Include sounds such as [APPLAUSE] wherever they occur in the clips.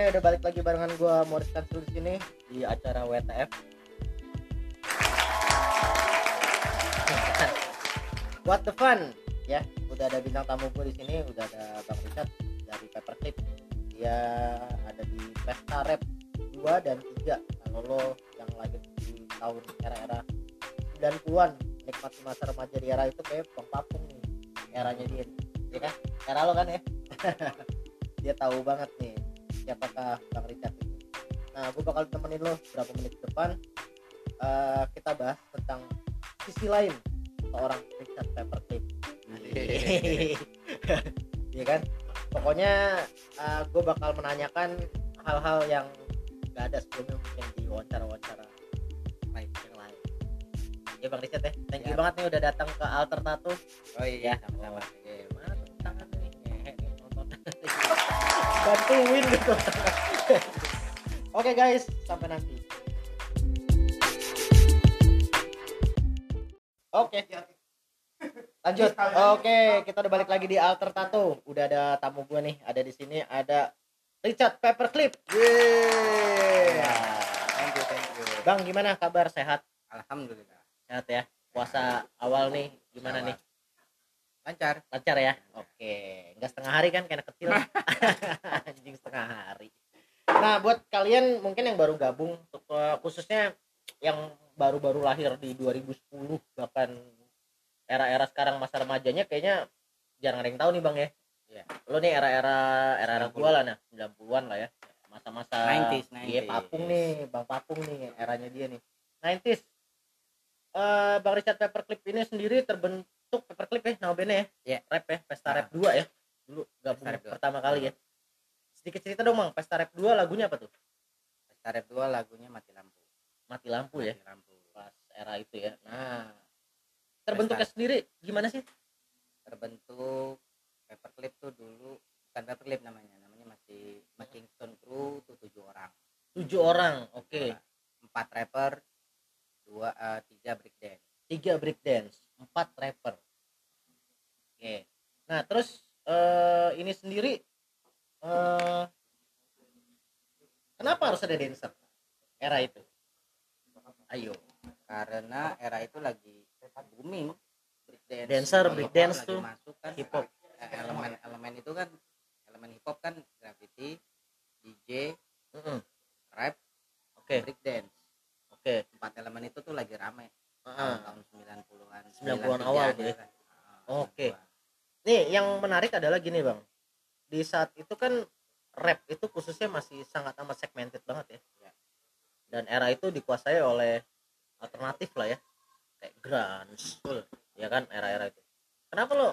Oke, udah balik lagi barengan gua Morris Kansul di sini di acara WTF. [LAUGHS] What the fun? Ya, udah ada bintang tamu gue di sini, udah ada Bang Richard dari Paperclip. Dia ada di Pesta Rap 2 dan 3. Kalau lo yang lahir di tahun era-era 90-an, nikmati masa remaja di era itu kayak Bang Papung nih. Eranya dia, ya kan? Era lo kan ya? [LAUGHS] dia tahu banget nih siapakah Bang Richard itu. Nah, gue bakal temenin lo berapa menit ke depan. Eh, kita bahas tentang sisi lain seorang Richard Paperclip. Iya kan? Pokoknya gue bakal menanyakan hal-hal yang gak ada sebelumnya mungkin di wawancara-wawancara lain yang lain. Ya Bang Richard ya, thank you Siap. banget nih udah datang ke Alter Tattoo. Oh iya, Ya. sama-sama. Mana tepuk Bantuin gitu. [LAUGHS] Oke guys, sampai nanti. Oke. Lanjut. Oke, kita udah balik lagi di Alter Tattoo. Udah ada tamu gue nih, ada di sini ada Richard Paperclip. Yeay. Ya. Thank you, thank you. Bang, gimana kabar? Sehat? Alhamdulillah. Sehat ya. Puasa awal nih, gimana nih? Lancar. lancar ya oke nggak setengah hari kan kayak anak kecil [LAUGHS] anjing setengah hari nah buat kalian mungkin yang baru gabung untuk, eh, khususnya yang baru-baru lahir di 2010 bahkan era-era sekarang masa remajanya kayaknya jarang ada yang tahu nih bang ya Iya. lo nih era-era era-era 90. gua lah nah 90-an lah ya masa-masa 90s, iya 90s. papung nih bang papung nih eranya dia nih 90s Eh, bang Richard Paperclip ini sendiri terbentuk Paperclip ya nama bandnya ya Iya. rap ya Pesta Ah. Rap 2 ya dulu gabung Pesta Rap 2. pertama kali ya sedikit cerita dong bang Pesta Rap 2 lagunya apa tuh Pesta Rap 2 lagunya mati lampu. mati lampu ya Mati lampu. pas era itu ya nah terbentuknya sendiri gimana sih Terbentuk Paperclip tuh dulu bukan Paperclip namanya, namanya masih masih Kingston Crew tuh tujuh orang. tujuh orang oke Tujuh orang. Empat rapper, dua eh, tiga breakdance. Tiga breakdance empat rapper. Oke. Nah terus eh, ini sendiri eh, kenapa harus ada dancer era itu? Ayo. Karena era itu lagi booming breakdance. Dancer, Hip hop breakdance lagi tuh masuk kan hip hop eh, elemen-elemen itu kan elemen hip hop kan graffiti, DJ, Mm-mm. rap, oke. breakdance. oke. Empat elemen itu tuh lagi rame Ah. tahun 90-an. 90-an awal 93 tuh ya. kan. Ah, Oke. 92. Nih yang menarik adalah gini bang, di saat itu kan rap itu khususnya masih sangat amat segmented banget ya. Ya. Dan era itu dikuasai oleh alternatif lah ya, kayak grunge, full, ya kan era-era itu. Kenapa lo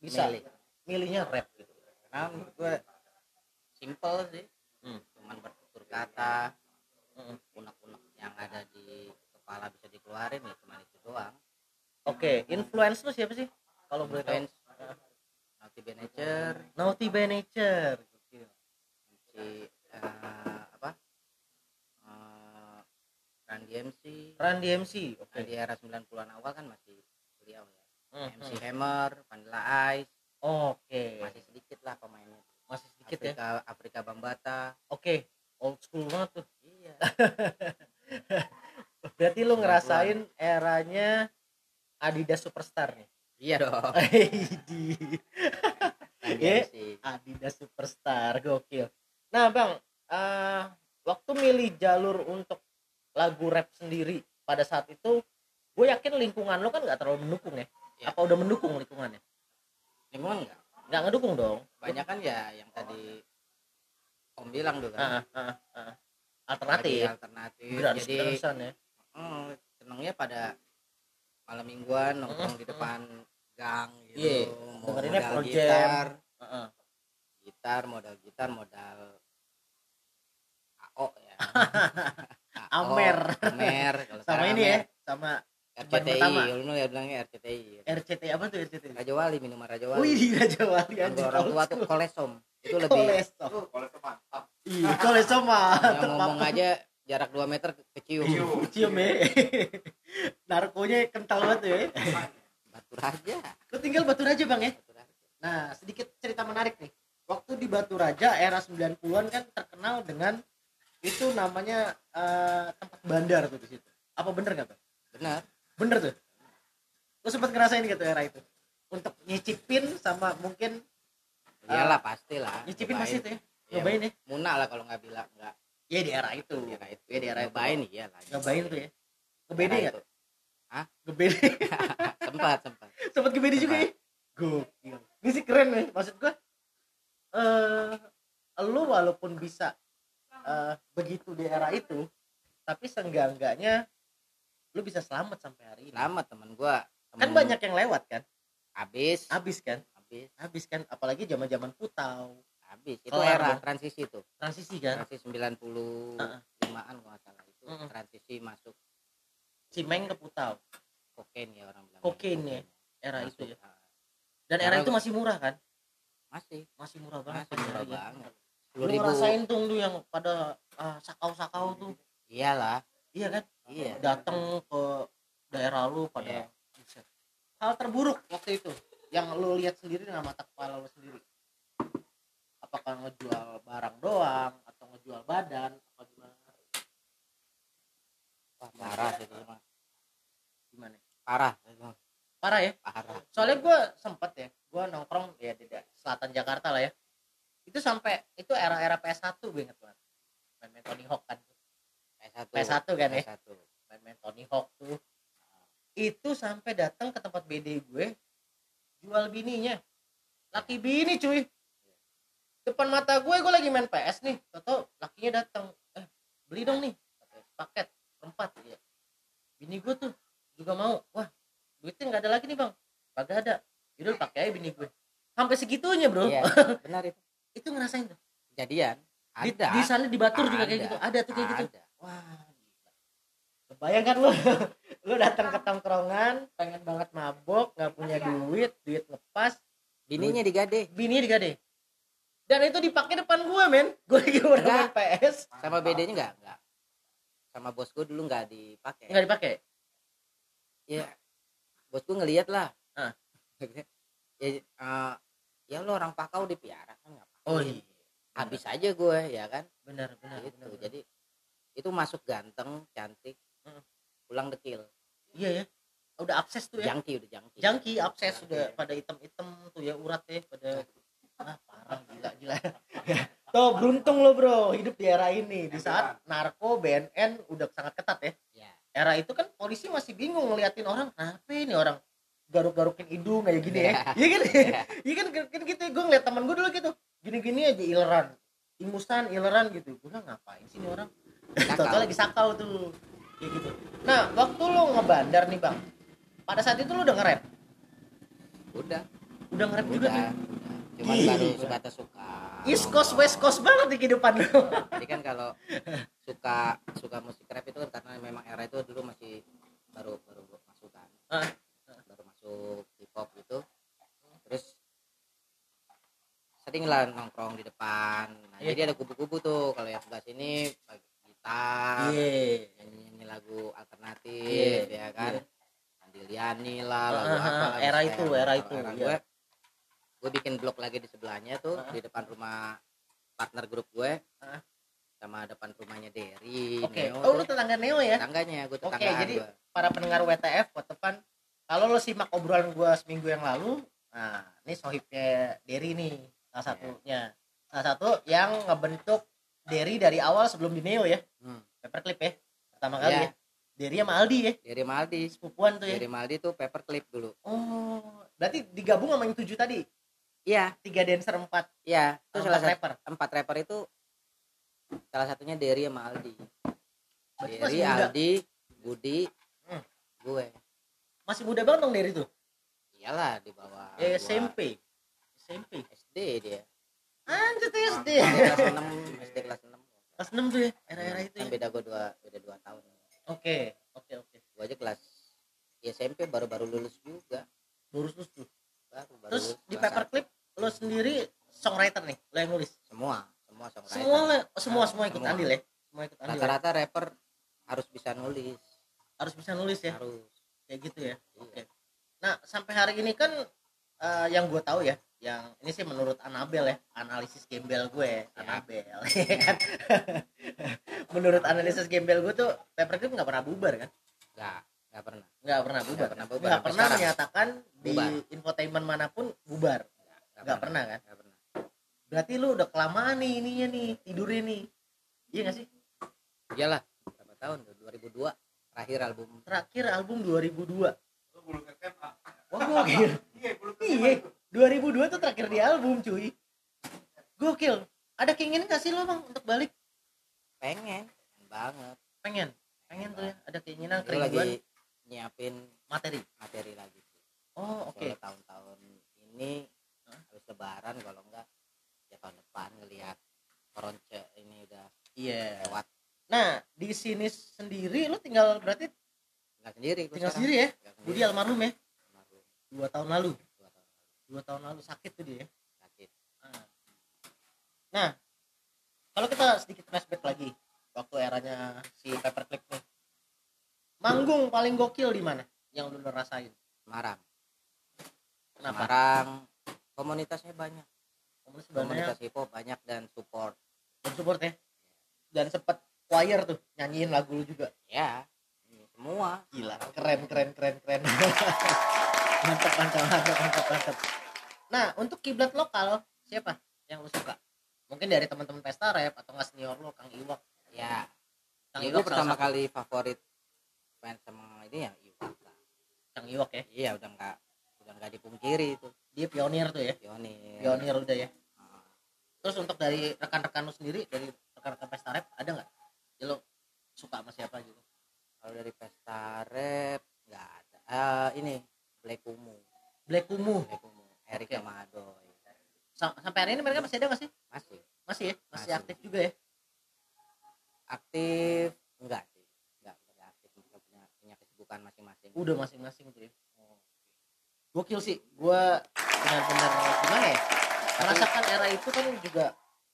bisa Milih. milihnya rap gitu? Karena menurut gue simple sih. Hmm. Cuman bertutur kata, Mm-mm. unek-unek yang ada di kepala bisa dikeluarin ya cuman itu doang. Oke, influence lo siapa sih? Kalau boleh tahu? Naughty by Nature, Naughty by Nature. Si eh, apa? Eh, Run DMC. Run DMC. Oke. Nah, di era 90-an awal kan masih beliau ya. Hmm, MC hmm. Hammer, Vanilla Ice, Oke. masih sedikit lah pemainnya. Masih sedikit ya. Afrika, Afrika Bambata. Oke. Old school banget tuh. Iya. [LAUGHS] Berarti lu 90-an. ngerasain eranya Adidas Superstar nih. iya dong. [LAUGHS] Iya. DMC. Adidas Superstar, gokil. Nah, Bang, eh, waktu milih jalur untuk lagu rap sendiri pada saat itu, gue yakin lingkungan lo kan nggak terlalu mendukung ya. Ya. apa udah mendukung lingkungannya lingkungan enggak nggak ngedukung dong banyak kan ya yang tadi om bilang Ah, kan ah, ah, ah. Alternatif alternatif gratis jadi ya hmm, senengnya pada malam mingguan nongkrong di Mm, depan gang gitu. Iya, mau dengerinnya modal gitar. Ah, ah. gitar modal gitar modal AO ya. [LAUGHS] AO, Amer. Amer kalau sama ini ya Amer. sama RCTI dulu ya bilangnya RCTI RCT apa tuh RCT Raja Wali minuman Raja Wali. Wih Raja Wali anjing orang tua tuh kolesom. Itu lebih kolesom. Iya kolesom yang ngomong aja jarak 2 meter kecium. Cium ya. [LAUGHS] Narkonya kental banget ya. Batu raja. Lu tinggal Batu Raja bang ya? Batu raja. Nah sedikit cerita menarik nih. Waktu di Batu Raja era 90-an kan terkenal dengan itu namanya eh, tempat bandar tuh di situ. Apa bener nggak tuh benar bener tuh. Lu sempat ngerasain gitu era itu? Untuk nyicipin sama mungkin iyalah pasti lah nyicipin Nyobain. pasti tuh ya? Iya, nyobain ya? Muna lah kalau nggak bilang nggak ya di era itu. Ya kayak itu. Ya di era itu. Nyobain iya nyobain tuh ya? Ngebede Era nggak? itu. ngebede. [LAUGHS] Sempat sempat. Sempat ngebede juga ya? Gokil. Ini sih keren nih maksud gua eh lu walaupun bisa eh, begitu di era itu tapi seenggak-enggaknya lu bisa selamat sampai hari ini. Lama teman gua. Kan temen banyak yang lewat kan? Habis habis kan? Habis habis kan? Apalagi zaman zaman putau habis. Itu Kelar era dong. transisi tuh. Transisi kan? Transisi 95-an kalau nggak salah itu Mm-mm. transisi masuk cimeng ke putau. Kokain ya orang bilang. Kokain ya, era Masuk, itu ya dan era Karena- itu masih murah kan? Masih. Masih murah banget. Masih murah Iya. banget. Lu ngerasain tuh lu yang pada ah, sakau-sakau tuh. Iyalah. Iya kan? Iya. Datang ke daerah lu pada Iya. Hal terburuk waktu itu. Yang lu lihat sendiri dengan mata kepala lu sendiri apakah ngejual barang doang atau ngejual badan apa gimana? Wah, parah sih itu mah. Gimana? Parah itu parah ya? Parah. Soalnya gue sempet ya gue nongkrong ya di selatan Jakarta lah ya. Itu sampai itu era-era PS1 gue inget banget. Main-main Tony Hawk kan. PS1 PS1 kan ya? PS1 main-main Tony Hawk tuh. Itu sampai datang ke tempat BD gue jual bininya. Laki bini cuy depan mata gue gue lagi main PS nih. Toto lakinya datang. Eh beli dong nih. Paket empat ya bini gue tuh juga mau. Wah duitnya nggak ada lagi nih bang. Kagak ada. Yaudah pakai aja bini gue. Sampai segitunya bro. Iya [LAUGHS] benar itu. Itu ngerasain tuh. Kejadian. Di, ada. di sana di Batur juga kayak Ada. gitu. Ada tuh kayak gitu. Ada. Wah, gila. Kebayang kan lu? [LAUGHS] lu datang ke tongkrongan, pengen banget mabok, nggak punya duit, duit ngepas, bininya digade. Bini digade. Dan itu dipakai depan gua, men. Gua lagi udah main. PS, sama bedanya enggak enggak sama bos gue dulu nggak dipakai nggak dipakai. ya bos gue ngeliat lah Ah. [LAUGHS] ya eh, ya lo orang pakau dipiara kan nggak Oh iya. habis aja gue ya kan Benar, benar. gitu benar, benar. jadi itu masuk ganteng cantik Mm. pulang dekil Iya ya. Udah akses tuh ya. jangki udah jangki Jangki akses Jangki. sudah pada item-item tuh ya urat ya pada ah parah gila gila. [LAUGHS] Tuh beruntung lo bro hidup di era ini. Di saat narko BNN udah sangat ketat ya. ya era itu kan polisi masih bingung ngeliatin orang kenapa ini orang garuk-garukin hidung kayak gini ya? Iya. Kan? [LAUGHS] Iya. Kan? Kan gitu. Gue ngeliat temen gue dulu gitu gini-gini aja ileran. Ingusan ileran gitu. Gue bilang ngapain sih ini orang. [LAUGHS] Tau lagi sakau tuh. Kayak gitu. Nah waktu lo ngebandar nih bang pada saat itu lo udah nge-rap? Udah. Udah nge-rap juga tuh. Cuman Gila. baru sebatas suka. East Coast West Coast banget di kehidupan lo jadi kan kalau suka suka musik rap itu kan karena memang era itu dulu masih baru baru masuk kan. Baru masuk hip hop gitu. Terus sering lah nongkrong di depan. Nah, Iya. jadi ada kubu-kubu tuh. Kalau yang sebelah sini gitar iya. nyanyi nyanyi lagu alternatif Iya, ya kan. iya. Andiliani lah lagu ah, apa lah, era itu, era itu, era gue gue bikin blog lagi di sebelahnya tuh Ah. di depan rumah partner grup gue. Ah. sama depan rumahnya Derry oke. Neo oh lu tetangga Neo ya? Tetangganya gue Oke, tetanggaan jadi- gue para pendengar WTF buat depan kalau lo simak obrolan gua seminggu yang lalu nah ini sohibnya Derry nih salah satunya. Salah satu yang ngebentuk Derry dari awal sebelum di Neo ya. Hmm. paperclip ya pertama kali Iya. ya. Derry sama Aldi ya. Dari Maldi sepupuan tuh ya. Dari Maldi tuh paperclip dulu. Oh berarti digabung sama yang tujuh tadi iya. Tiga dancer empat. Iya itu empat salah rapper? Empat rapper itu salah satunya Derry sama Aldi. Derry. Aldi Budi Hmm. gue. Masih muda banget dong Derry tuh? Iyalah di bawah Eh, gua. SMP SMP SD dia. Anjir tuh SD kelas 6 SD kelas 6 kelas 6 tuh ya era-era itu kan ya beda gue dua beda dua tahun. Oke oke oke. Gue aja kelas ya SMP baru-baru lulus juga. Lurus lurus tuh baru terus di paperclip lo sendiri songwriter nih lo yang nulis? Semua semua songwriter. Semua semua semua ikut Semua. andil ya? Semua ikut andil ya? rata-rata rapper harus bisa nulis. Harus bisa nulis ya? Harus. Kayak gitu ya? Iya. oke. Nah sampai hari ini kan eh, yang gue tahu ya yang ini sih menurut Anabel ya analisis gembel gue Ya. Anabel [LAUGHS] ya kan? [LAUGHS] Menurut analisis gembel gue tuh paperclip nggak pernah bubar kan? Nggak nggak pernah. Nggak pernah bubar pernah. bubar. Nggak pernah sekarang. menyatakan di Bubar. infotainment mana pun bubar. Nggak pernah. kan? Nggak pernah. Berarti lu udah kelamaan nih ininya nih tidurnya nih iya gak sih? Iyalah berapa tahun tuh? 2002 terakhir album. Terakhir album 2002 Lu bulu SMA. wah gokil Iya, bulu iya 2002 tuh terakhir di album cuy. Gokil. Ada keinginan gak sih lo bang untuk balik? Pengen. Pengen banget. Pengen? Pengen tuh ya. Ada keinginan Itu lagi kerinduan nyiapin materi materi lagi sih. Oh oke. Soalnya tahun-tahun ini Hah? habis lebaran kalau enggak ya tahun depan ngelihat koronce ini udah iya. lewat. Nah di sini sendiri lo tinggal berarti nggak sendiri tinggal sekarang. sendiri ya? Nggak sendiri. Budi almarhum ya? Almarhum. dua tahun lalu. Dua tahun dua tahun lalu. Sakit tuh dia ya? Sakit. Nah, kalau kita sedikit flashback lagi waktu eranya si Paperclip nih. Manggung paling gokil di mana? Yang lu rasain? Semarang Kenapa? Semarang komunitasnya banyak Komunitas banyak komunitas hip hop banyak dan support dan support ya. Dan sempet choir tuh nyanyiin lagu lu juga. ya semua Gila, keren keren keren keren. [LAUGHS] mantap mantap mantap mantap mantap. Nah, untuk kiblat lokal siapa yang lu suka? Mungkin dari teman-teman pesta rap atau nggak senior lu Kang Iwak. ya Kang ya Iwak pertama kali favorit fans sama ini ya Iwak lah Iwak ya. iya udah nggak udah nggak dipungkiri itu Dia pionir tuh ya. pionir Pionir udah ya. Ah, Terus untuk dari rekan-rekan lu sendiri dari rekan-rekan pesta rap ada nggak? Ya lo suka sama siapa gitu? kalau dari pesta rap nggak ada Ah, ini Black Kumu Black Kumu. Black Kumu Erika Oke. Madoy Sa- sampai hari ini mereka masih ada nggak sih? masih Masih ya? Masih, Masih. aktif juga ya? aktif enggak sih enggak enggak aktif mereka punya kesibukan masing-masing Udah masing-masing tuh ya. Gokil sih. Gua benar-benar gimana ya? Merasakan era itu kan juga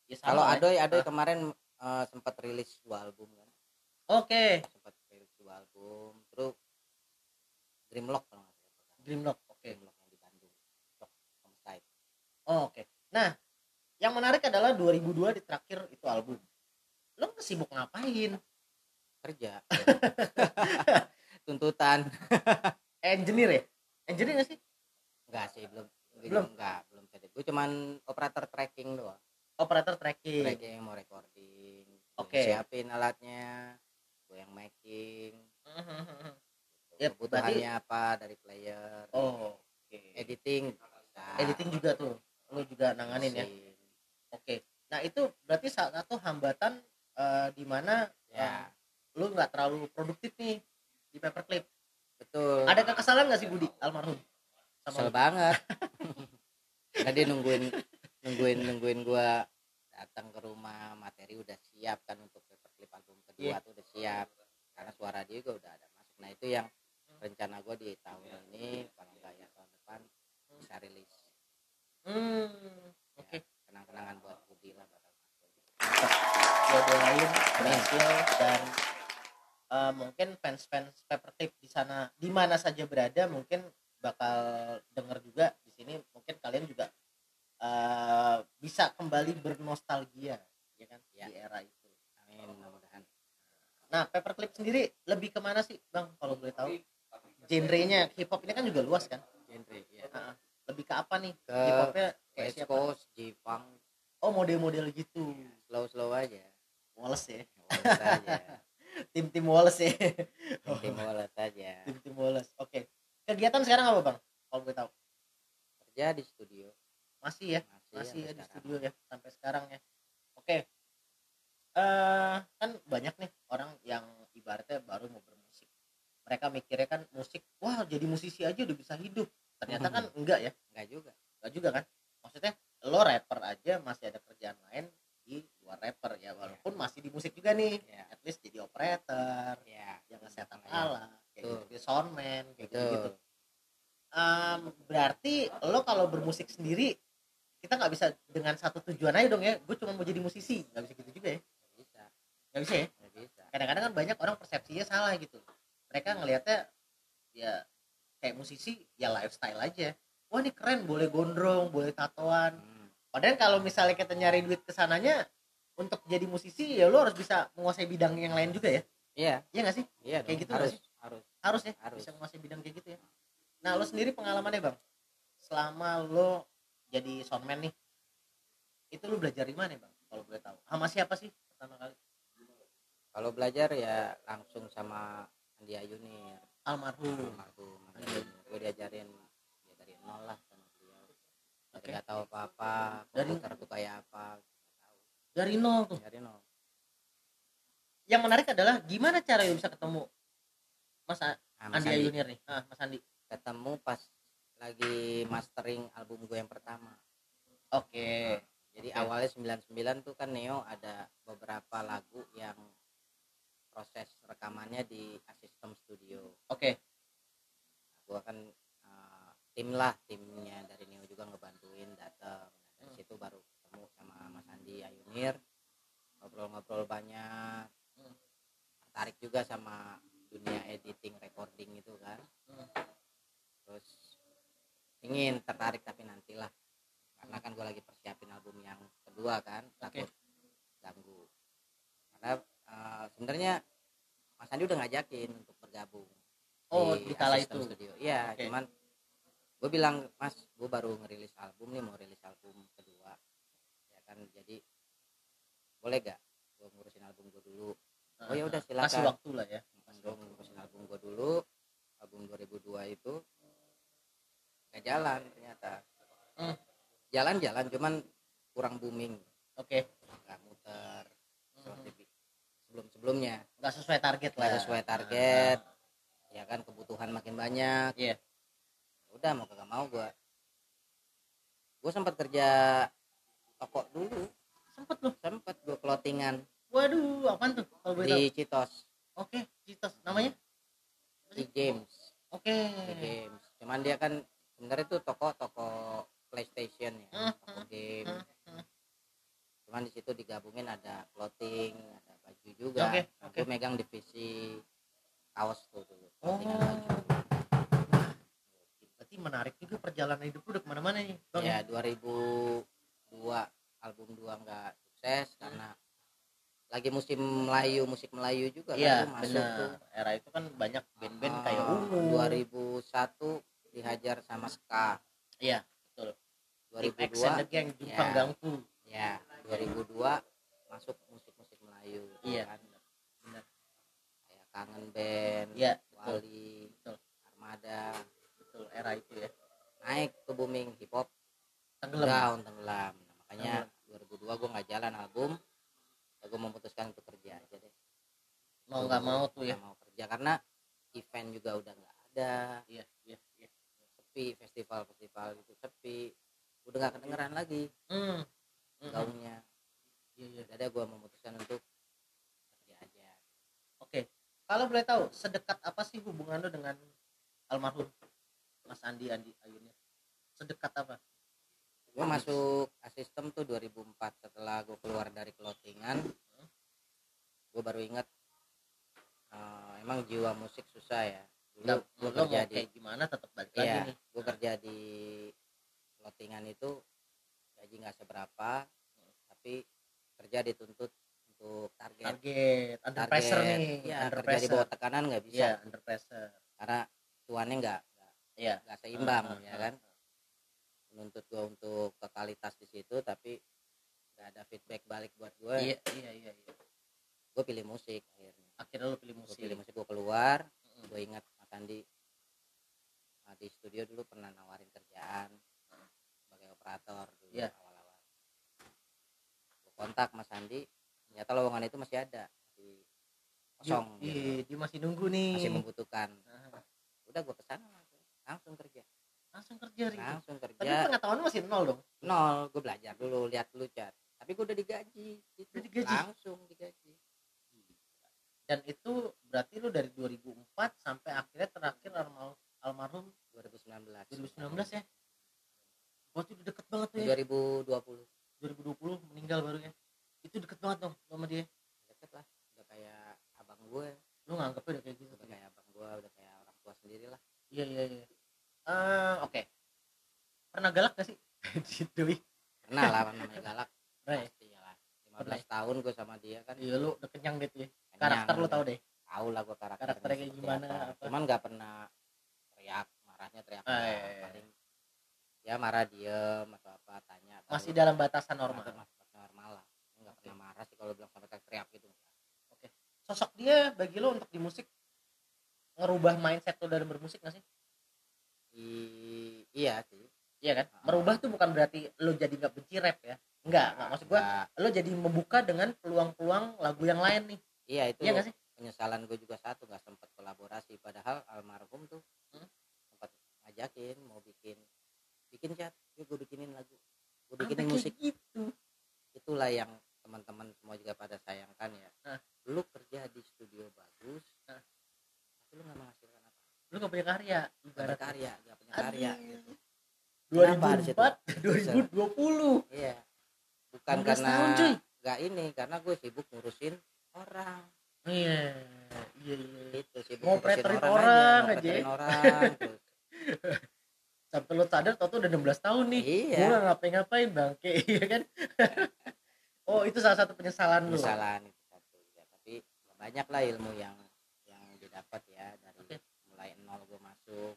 ya sama kalau ya. Adoy Adoy Ah. kemarin eh, sempat rilis dua album kan Oke, sempat rilis dua album terus Dreamlock kalau nggak salah Dreamlock. Oke. Dreamlock yang di Bandung Oh, Oke. Nah, yang menarik adalah 2002 di terakhir itu album. Lo sibuk ngapain? kerja [LAUGHS] tuntutan [LAUGHS] Engineer ya? Engineer nggak sih? enggak sih belum Belum? enggak belum jadi gue cuman operator tracking doang Operator tracking. tracking mau recording Oke. siapin alatnya gue yang making [LAUGHS] Ya, kebutuhannya apa dari player Oh, oke. editing bisa. Editing juga tuh. Lo juga nanganin ya? Oke. Nah itu berarti salah satu hambatan eh, di mana ya eh, lu nggak terlalu produktif nih paperclip. betul Ada kekesalan nggak sih Budi almarhum? kesel banget [LAUGHS] tadi nungguin nungguin nungguin gua datang ke rumah materi udah siap kan untuk paperclip album kedua Iya. tuh udah siap karena suara dia juga udah ada masuk nah itu yang rencana gua di tahun ini kalau enggak ya tahun depan bisa rilis Hmm, Ya, oke. kenang-kenangan buat Budi lah. Gue doain berhasil dan eh, mungkin fans-fans paperclip di sana di mana saja berada mungkin bakal denger juga di sini mungkin kalian juga eh, bisa kembali bernostalgia ya kan Ya. di era itu. amin mudah-mudahan Nah, paperclip sendiri lebih ke mana sih, Bang? Kalau boleh tahu? Genrenya hip hop ini kan juga luas kan? genre ya Heeh. Lebih ke apa nih? Ke Hip hopnya kayak West siapa? Coast J-Funk Oh, model-model gitu. slow slow aja Wallace ya. Wallace aja [LAUGHS] Tim-tim Wallace ya. tim bolos aja. Tim tim bolos oke. Kegiatan sekarang apa bang? Kalau gue tahu. Kerja di studio. Masih ya? Masih, masih ya di sekarang. studio ya sampai sekarang ya. Oke. Eh kan banyak nih orang yang ibaratnya baru mau bermusik. Mereka mikirnya kan musik wah jadi musisi aja udah bisa hidup. Ternyata kan [LAUGHS] enggak ya? Enggak juga. Enggak juga kan? Maksudnya lo rapper aja masih ada kerjaan lain di luar rapper ya walaupun masih di musik juga nih. Ya at least jadi operator ya yang ngesetup Iya. alat kayak Betul. gitu, soundman kayak gitu, Betul. berarti lo kalau bermusik sendiri kita nggak bisa dengan satu tujuan aja dong ya. Gue cuma mau jadi musisi. Nggak bisa gitu juga ya? Nggak bisa. Nggak bisa ya? Nggak bisa. Kadang-kadang kan banyak orang persepsinya salah gitu. Mereka ngelihatnya ya kayak musisi ya lifestyle aja. Wah ini keren boleh gondrong boleh tatoan. Hmm. Padahal kalau misalnya kita nyari duit ke sananya untuk jadi musisi ya lo harus bisa menguasai bidang yang lain juga ya. Iya. Iya nggak sih? Iya Kayak dong. gitu harus. nggak harus. Harus ya Harus. bisa menguasai bidang kayak gitu ya. Nah lo sendiri pengalamannya bang? Selama lo jadi soundman nih itu lo belajar di mana bang? Kalau boleh tahu. Sama siapa sih pertama kali? Kalau belajar ya langsung sama Andi Ayunir almarhum. Almarhum. Andi Ayunir gue diajarin ya dari nol lah sama beliau Oke. dari nggak tahu apa apa Dari- tuh kayak apa tahu. Dari nol tuh. Dari nol. Yang menarik adalah gimana cara lo bisa ketemu mas A- Nah, Mas Andi Andi. Ayunir nih? Ah, mas Andi. Ketemu pas lagi mastering album gue yang pertama. Oke. Jadi Oke. awalnya 99 tuh kan Neo ada beberapa lagu yang proses rekamannya di Asystem Studio. Oke. Gua kan uh, tim lah timnya dari Neo juga ngebantuin datang dari Hmm. situ baru ketemu sama Mas Andi Ayunir ngobrol-ngobrol banyak Hmm. tertarik juga sama dunia editing recording itu kan Hmm. terus ingin tertarik tapi nantilah karena kan gue lagi persiapin album yang kedua kan takut ganggu karena uh, sebenarnya Mas Andi udah ngajakin untuk bergabung oh di kala Asystem itu Studio. Iya, Oke. cuman gue bilang, Mas, gue baru ngerilis album nih, mau rilis album kedua. Ya kan, jadi boleh gak gue ngurusin album gue dulu? Oh ya udah kasih silakan. waktu lah ya Gue ngurusin album gue dulu, album 2002 itu gak jalan ternyata. Hmm. Jalan-jalan, cuman kurang booming, oke gak muter seperti sebelum-sebelumnya. nggak sesuai target lah Gak sesuai target, ya kan kebutuhan makin banyak. Iya. Udah mau kagak mau gua. Gua sempat kerja toko dulu. Sempet loh sempet gua clothingan. Waduh apaan tuh kalau boleh di Citos. Oke Citos namanya? Di Games oke. Di Games cuman dia kan sebenarnya itu toko toko PlayStation ya toko game. cuman di situ digabungin ada clothing ada baju juga. Oke, Nah, oke. gua megang divisi kaos tuh dulu Oh. clothingan baju berarti menarik juga perjalanan hidup lu udah ke mana-mana nih bang ya 2002 album 2 nggak sukses karena lagi musim Melayu musik Melayu juga iya kan tuh masuk tuh. Benar era itu kan banyak band-band Ah, kayak Ungu 2001 dihajar sama Ska. Iya betul. Tim X 2002 and the Gang Jumpang Ya. Gangku ya 2002 masuk musik-musik Melayu Iya, kan. benar. kayak kangen band Iya, betul. Wali Betul. Armada era itu ya. Naik ke booming hip hop tenggelam down tenggelam. Nah, makanya 2002 gue nggak jalan album. Ya gue memutuskan untuk kerja aja deh. Mau nggak mau tuh ya. Mau kerja karena event juga udah nggak ada. Iya iya iya. Sepi festival festival itu sepi. Udah nggak kedengeran lagi. Hmm. Hmm. gaungnya. Iya iya. Jadi gue memutuskan untuk kerja aja. Oke. Kalau boleh tahu sedekat apa sih hubungan lu dengan almarhum Mas Andi Andi Ayunir sedekat apa? Gue masuk asistem tuh 2004 setelah gue keluar dari clothingan. Gue baru ingat eh, emang jiwa musik susah ya. Dulu gue kerja di kayak gimana tetap balik lagi iya nih. gue kerja di clothingan itu gaji nggak seberapa tapi kerja dituntut untuk target. Target under target. pressure nih ya, under kerja di pressure. bawah tekanan nggak bisa. Iya under pressure. Karena cuannya nggak iya. Nggak seimbang Ah, ya ah, kan? Menuntut gue untuk totalitas di situ tapi nggak ada feedback balik buat gue iya iya iya iya. Gue pilih musik akhirnya. Akhirnya lu pilih gue musik. pilih musik gue keluar. Gue ingat Mas Andi uh, di studio dulu pernah nawarin kerjaan sebagai operator dulu Iya. awal-awal. Gue kontak Mas Andi ternyata lowongan itu masih ada masih kosong Iya, gitu. dia masih nunggu nih. Masih membutuhkan. Nah, udah gue ke sana langsung kerja. Langsung kerja Rik. langsung tapi kerja pengetahuan lu masih nol dong? Nol gue belajar dulu lihat dulu cat tapi gue udah digaji gitu. Udah digaji? langsung digaji. Dan itu berarti lu dari 2004 sampai akhirnya terakhir almarhum, almarhum 2019 2019 ya? Berarti udah deket banget tuh ya? 2020 2020 meninggal baru ya? Itu deket banget dong sama dia? Deket lah udah kayak abang gue lu nganggepnya udah kayak gitu? Udah kayak abang gue udah kayak orang tua sendiri lah. Iya iya iya Eh, oke. Pernah galak gak sih? [LAUGHS] Dewi pernah lah namanya galak. Pernah ya? Pasti lah 15 tahun gue sama dia kan. Iya lu udah kenyang deh tuh ya? Kenyang. karakter lu tau deh. tahu lah gue karakternya, Karakternya kayak gimana, apa. apa. cuman nggak pernah teriak marahnya teriak Ah, doang. iya, iya. paling ya marah diem atau apa tanya masih dalam batasan normal. Masih- normal lah. Nggak pernah marah sih kalau bilang sampai teriak gitu. Sosok dia bagi lo untuk di musik ngerubah mindset lo dalam bermusik gak sih I- iya sih. Iya kan? Ah. merubah tuh bukan berarti lo jadi nggak benci rap ya? Enggak enggak maksud gua Nggak. lo jadi membuka dengan peluang-peluang lagu yang lain nih. Iya itu iya gak sih? penyesalan gue juga satu nggak sempat kolaborasi. Padahal almarhum tuh Hmm? sempat ngajakin mau bikin bikin chat. Yuk gue bikinin lagu. Gue bikinin musik. gitu. Itulah yang teman-teman semua juga pada sayangkan ya. Nah. lu kerja di studio bagus Nah. tapi lu nggak menghasilkan lo gak punya karya Gak ibarat karya gak punya karya gitu. Kenapa di situ? 2004 2020 iya. Bukan 16 karena tahun, cuy. nggak ini karena gue sibuk ngurusin orang. Iya iya iya. Itu sibuk Mau ngurusin preterin orang, orang aja. preterin orang terus. [LAUGHS] sampai lo sadar tau tuh udah 16 tahun nih. Iya. Gue gak ngapain-ngapain bangke [LAUGHS] iya kan? [LAUGHS] Oh itu salah satu penyesalan lo kesalahan itu satu ya. Tapi banyak lah ilmu yang yang didapat ya. Mulai nol gue masuk.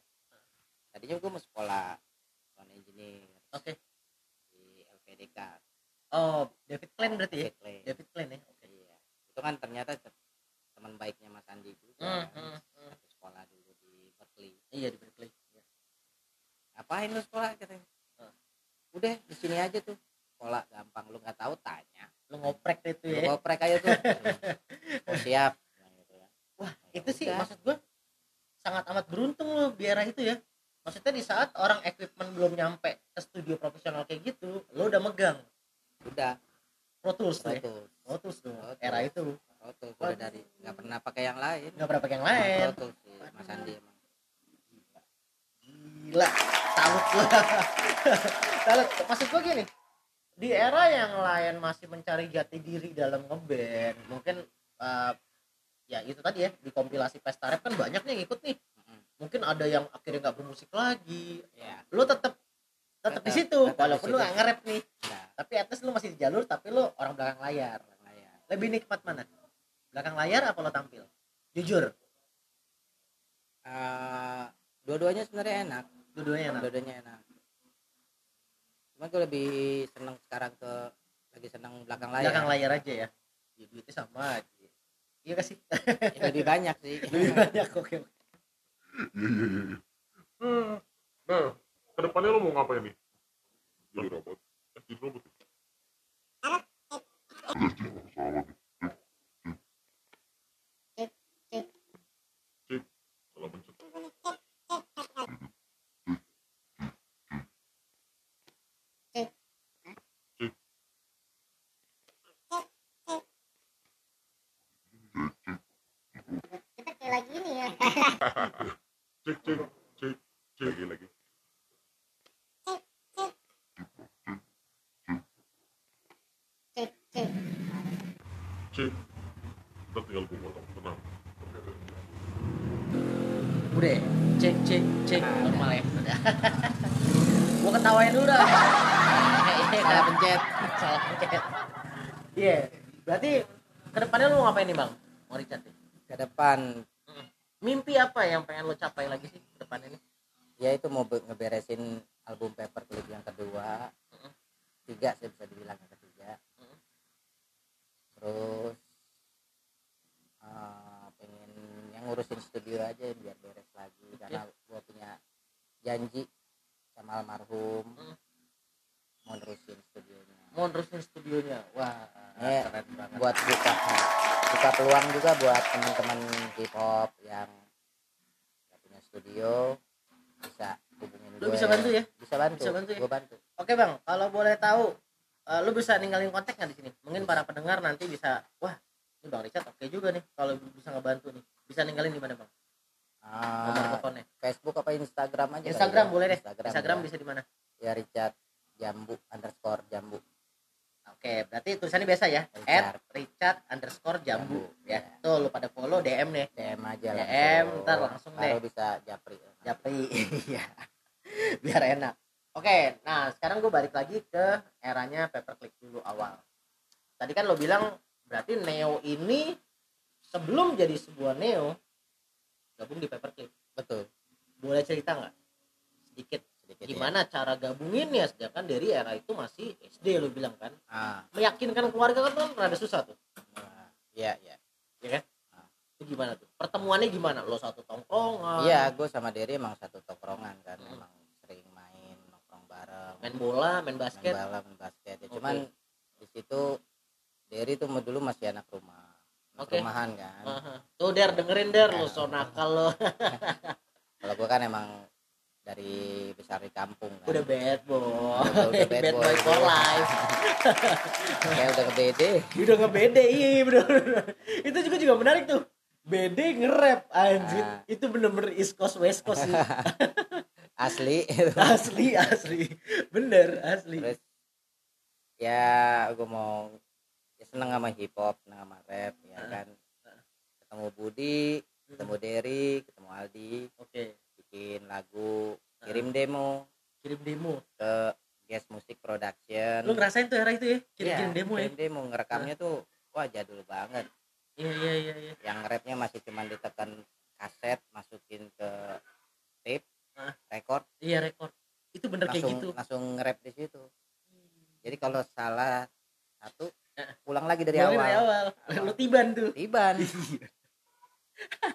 Tadinya gue mau sekolah sound engineer. Oke. Di LPDK oh David Klein berarti ya? Berkeley. David Klein ya? Oke. Iya. Itu kan ternyata te- teman baiknya Mas Andi juga. Hmm, hmm. Satu sekolah dulu di Berkeley. Iya di Berkeley ngapain lu sekolah katanya? Hmm. udah di sini aja tuh. Sekolah gampang lu nggak tahu tanya. Lo ngoprek itu lu ya. goprek aja tuh. [LAUGHS] Oh siap Bilang gitu ya. wah Ya itu sih udah. maksud gue sangat amat beruntung lo di era itu ya. Maksudnya di saat orang equipment belum nyampe ke studio profesional kayak gitu lo udah megang. Udah. Pro Tools tuh ya. Pro Tools. Pro Tools Tools. era itu. Pro Tools udah dari nggak pernah pakai yang lain. Nggak pernah pakai yang lain. Pro Tools sih Mas Andi emang. Gila salut lo [LAUGHS] salut. Maksud gue gini di era yang lain masih mencari jati diri dalam ngeband mungkin eh, ya itu tadi ya di kompilasi pesta rap kan banyak nih yang ikut nih. Mungkin ada yang akhirnya nggak bermusik lagi. Ya. Lu tetap tetap di situ walaupun lu situ. nggak nge-rap nih. Nah, tapi at least lu masih di jalur tapi lu orang belakang layar. Ya. lebih nikmat mana? Belakang layar apa lo tampil? Jujur. Eh, dua-duanya sebenarnya enak. Dua-duanya enak? Dua-duanya enak. Cuma gue lebih seneng sekarang ke lagi seneng belakang layar. Belakang layar aja ya? Ya duitnya sama aja iya kasih Ya, lebih banyak sih [LAUGHS] lebih banyak oke. Hmm. Nah, ke depannya lo mau ngapain nih? Jadi robot. Jadi robot. Cip, salah pencet. kita kayak lagi ini ya Cek, cek, cek, cek. Lagi, lagi. cek cek Cek. Kita tinggal gue potong, tenang. udah ya? cek cek Nah, normal ya udah [LAUGHS] gua ketawain dulu dah. [LAUGHS] Iya, salah pencet. Salah pencet. Iya berarti ke depannya lu mau ngapain nih bang? Mau Richard nih? ke depan. Mimpi apa yang pengen lo capai lagi sih ke depannya nih? Ya itu mau be- ngeberesin album paper clip yang kedua Mm. tiga sih bisa dibilang yang ketiga Mm. terus eh, pengen yang ngurusin studio aja biar beres lagi karena gua punya janji sama almarhum Hmm. mau nerusin studionya mau nerusin studionya wah Iya, keren banget buat buka buka peluang juga buat teman-teman hip hop yang nggak punya studio bisa hubungin Lu gue bisa bantu ya? bisa bantu, Bisa bantu ya? gue bantu Oke bang, kalau boleh tahu, eh, lu bisa ninggalin kontak nggak di sini? Mungkin para pendengar nanti bisa, wah, ini bang Richard oke juga nih, kalau bisa ngebantu nih. Bisa ninggalin di mana bang? Nomor Ah, teleponnya. Facebook apa Instagram aja kali Instagram ya? boleh deh. Instagram, Instagram ya. bisa di mana? ya Richard Jambu underscore Jambu Oke, berarti tulisannya biasa ya. Richard. At Richard underscore jambu. Jambu, Ya, ya. tuh lu pada follow DM nih. DM aja DM, ntar langsung baru deh. bisa japri Japri, [LAUGHS] iya. Biar enak. Oke, nah sekarang gue balik lagi ke eranya paperclip awal. Tadi kan lo bilang berarti Neo ini sebelum jadi sebuah Neo gabung di paperclip. betul. Boleh cerita nggak? Sedikit. Sedikit ya. gimana cara gabunginnya? Sedangkan dari era itu masih SD lo bilang kan. Ah. Meyakinkan keluarga kan kan rada susah tuh. Nah, iya iya. Ya kan? Itu gimana tuh? Pertemuannya gimana? Lo satu tongkrongan? Iya gue sama Derry emang satu tongkrongan kan. Hmm. emang sering main nongkrong bareng. Main bola main main basket. Bola main basket. Ya Oke. cuman di situ Derry tuh dulu masih anak rumah anak Oke. rumahan kan. Aha. tuh der dengerin der lo so nakal lo [LAUGHS] kalau gue kan emang dari besar di kampung kan. Udah bad boy. Udah- udah bad bad boy. boy for life. [LAUGHS] Kayak udah ngebede. [LAUGHS] Udah ngebede iya bener, bener. itu juga juga menarik tuh. Bede nge-rap anjir. Ah. itu bener-bener east coast west coast sih. Asli. Asli asli. Bener asli. Terus ya gue mau seneng sama hip hop seneng sama rap ya kan? Ketemu Budi ketemu Derry ketemu Aldi. Oke. Bikin lagu. Kirim demo. Kirim demo? Ke Guest Music Production. Lu ngerasain tuh era itu ya? Kirim Iya, kirim demo ya? kirim demo. Ngerekamnya tuh wah jadul banget. Iya iya iya iya. Yang rapnya masih cuman ditekan kaset masukin ke tape record. Iya rekor itu bener kayak langsung gitu. langsung nge-rap di situ. Jadi kalau salah satu Pulang lagi dari Mulai awal, dari awal. Awal. lu tiban tuh. Tiban.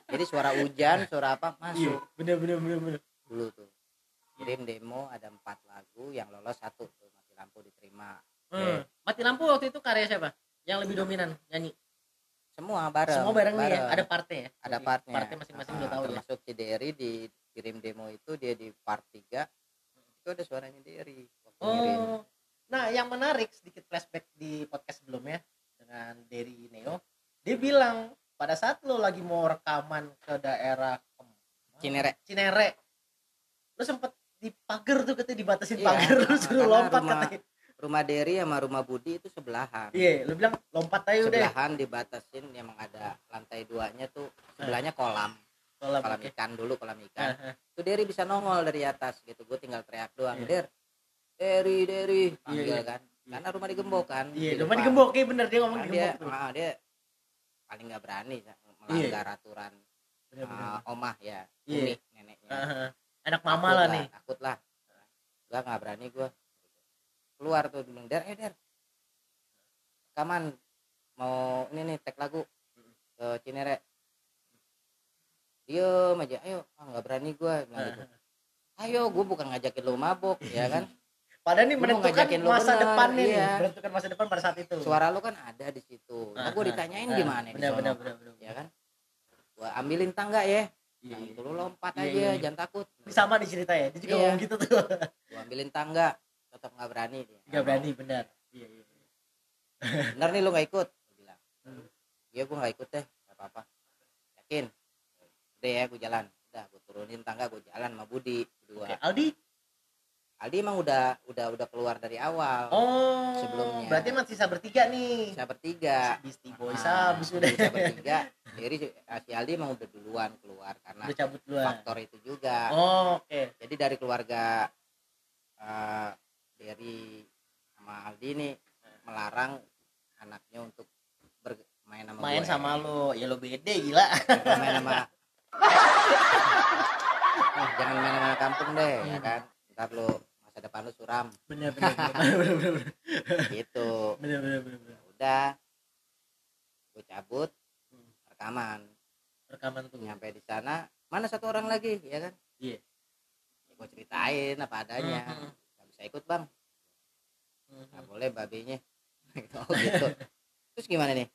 Jadi suara hujan suara apa iya masuk bener bener bener bener. Dulu tuh. Kirim demo ada empat lagu yang lolos satu tuh mati lampu diterima. Hmm. mati lampu waktu itu karya siapa? Yang lebih dominan nyanyi? Semua bareng. Semua bareng nih ya ada partnya ya? Ada partnya. Partnya masing-masing udah Ah, tahu ya? termasuk si Derry di kirim demo itu dia di part 3 itu ada suaranya Derry. Waktu ngirim. Nah yang menarik sedikit flashback di podcast sebelumnya dengan Derry Neo. Dia bilang pada saat lo lagi mau rekaman ke daerah Cinere. Cinere. Lo sempet di pagar tuh katanya dibatasin Iya, pagar lu [LAUGHS] suruh lompat rumah- katanya. rumah Derry sama rumah Budi itu sebelahan. Iya lo bilang lompat aja udah. Sebelahan dibatasin emang ada lantai duanya tuh sebelahnya kolam. Kolam ikan dulu kolam ikan. Ah. itu Derry bisa nongol dari atas gitu gue tinggal teriak doang Iya. Der Derry Derry. Panggil iya. kan? Karena rumah digembok kan. Iya di rumah digembok iya bener. Dia ngomong digembok dia ah, dia paling nggak berani melanggar aturan Bener, bener. ah, omah ya Iya. umi neneknya. Ah, ah. anak Takut mama lah nih. takut lah gua nggak berani gua. Keluar tuh bilang der eh der. Kaman mau ini nih tag lagu ke Cinere. Diem aja ayo. Ah nggak berani gua bilang gitu. ayo gua bukan ngajakin lu mabok ya kan Padahal ini menentukan masa bener, depan nih, iya. menentukan masa depan pada saat itu. suara lu kan ada di situ nah gua Ah, ditanyain ah, gimana di benar, sono benar, benar, benar. ya kan gua ambilin tangga ya Iya, nah, iya. itu lu lompat Iya, aja iya, iya. jangan takut sama di cerita ya, dia juga Iya. ngomong gitu tuh. [LAUGHS] gua ambilin tangga tetap nggak berani dia Gak berani, benar. Iya, iya. iya. bener nih lu nggak ikut Gua bilang Hmm. iya gua nggak ikut deh nggak apa-apa yakin udah ya gua jalan udah gua turunin tangga gua jalan sama Budi berdua Oke, Aldi. Aldi emang udah udah udah keluar dari awal Oh, Sebelumnya. Berarti emang sisa bertiga nih. bisa bertiga Beastie Boys Nah, habis udah. bisa [LAUGHS] bertiga jadi si Aldi emang udah duluan keluar karena Udah cabut duluan. faktor itu juga Oh, oke. jadi dari keluarga eh, dari sama Aldi nih melarang anaknya untuk bermain sama Main gue. sama lo, ya lo bede gila. Main sama Eh, [LAUGHS] jangan main sama kampung deh ya kan ntar lu masa depan lu suram. Bener, bener, bener, bener, bener, bener, gitu. Bener, bener, bener, bener. udah gue cabut Hmm. rekaman. Rekaman tuh. Nyampe di sana mana satu orang lagi ya kan? Iya. ya, gue ceritain apa adanya. Mhm. nggak bisa ikut bang. Mhm. nggak boleh babenya [LAUGHS] oh gitu. [LAUGHS] Terus gimana nih?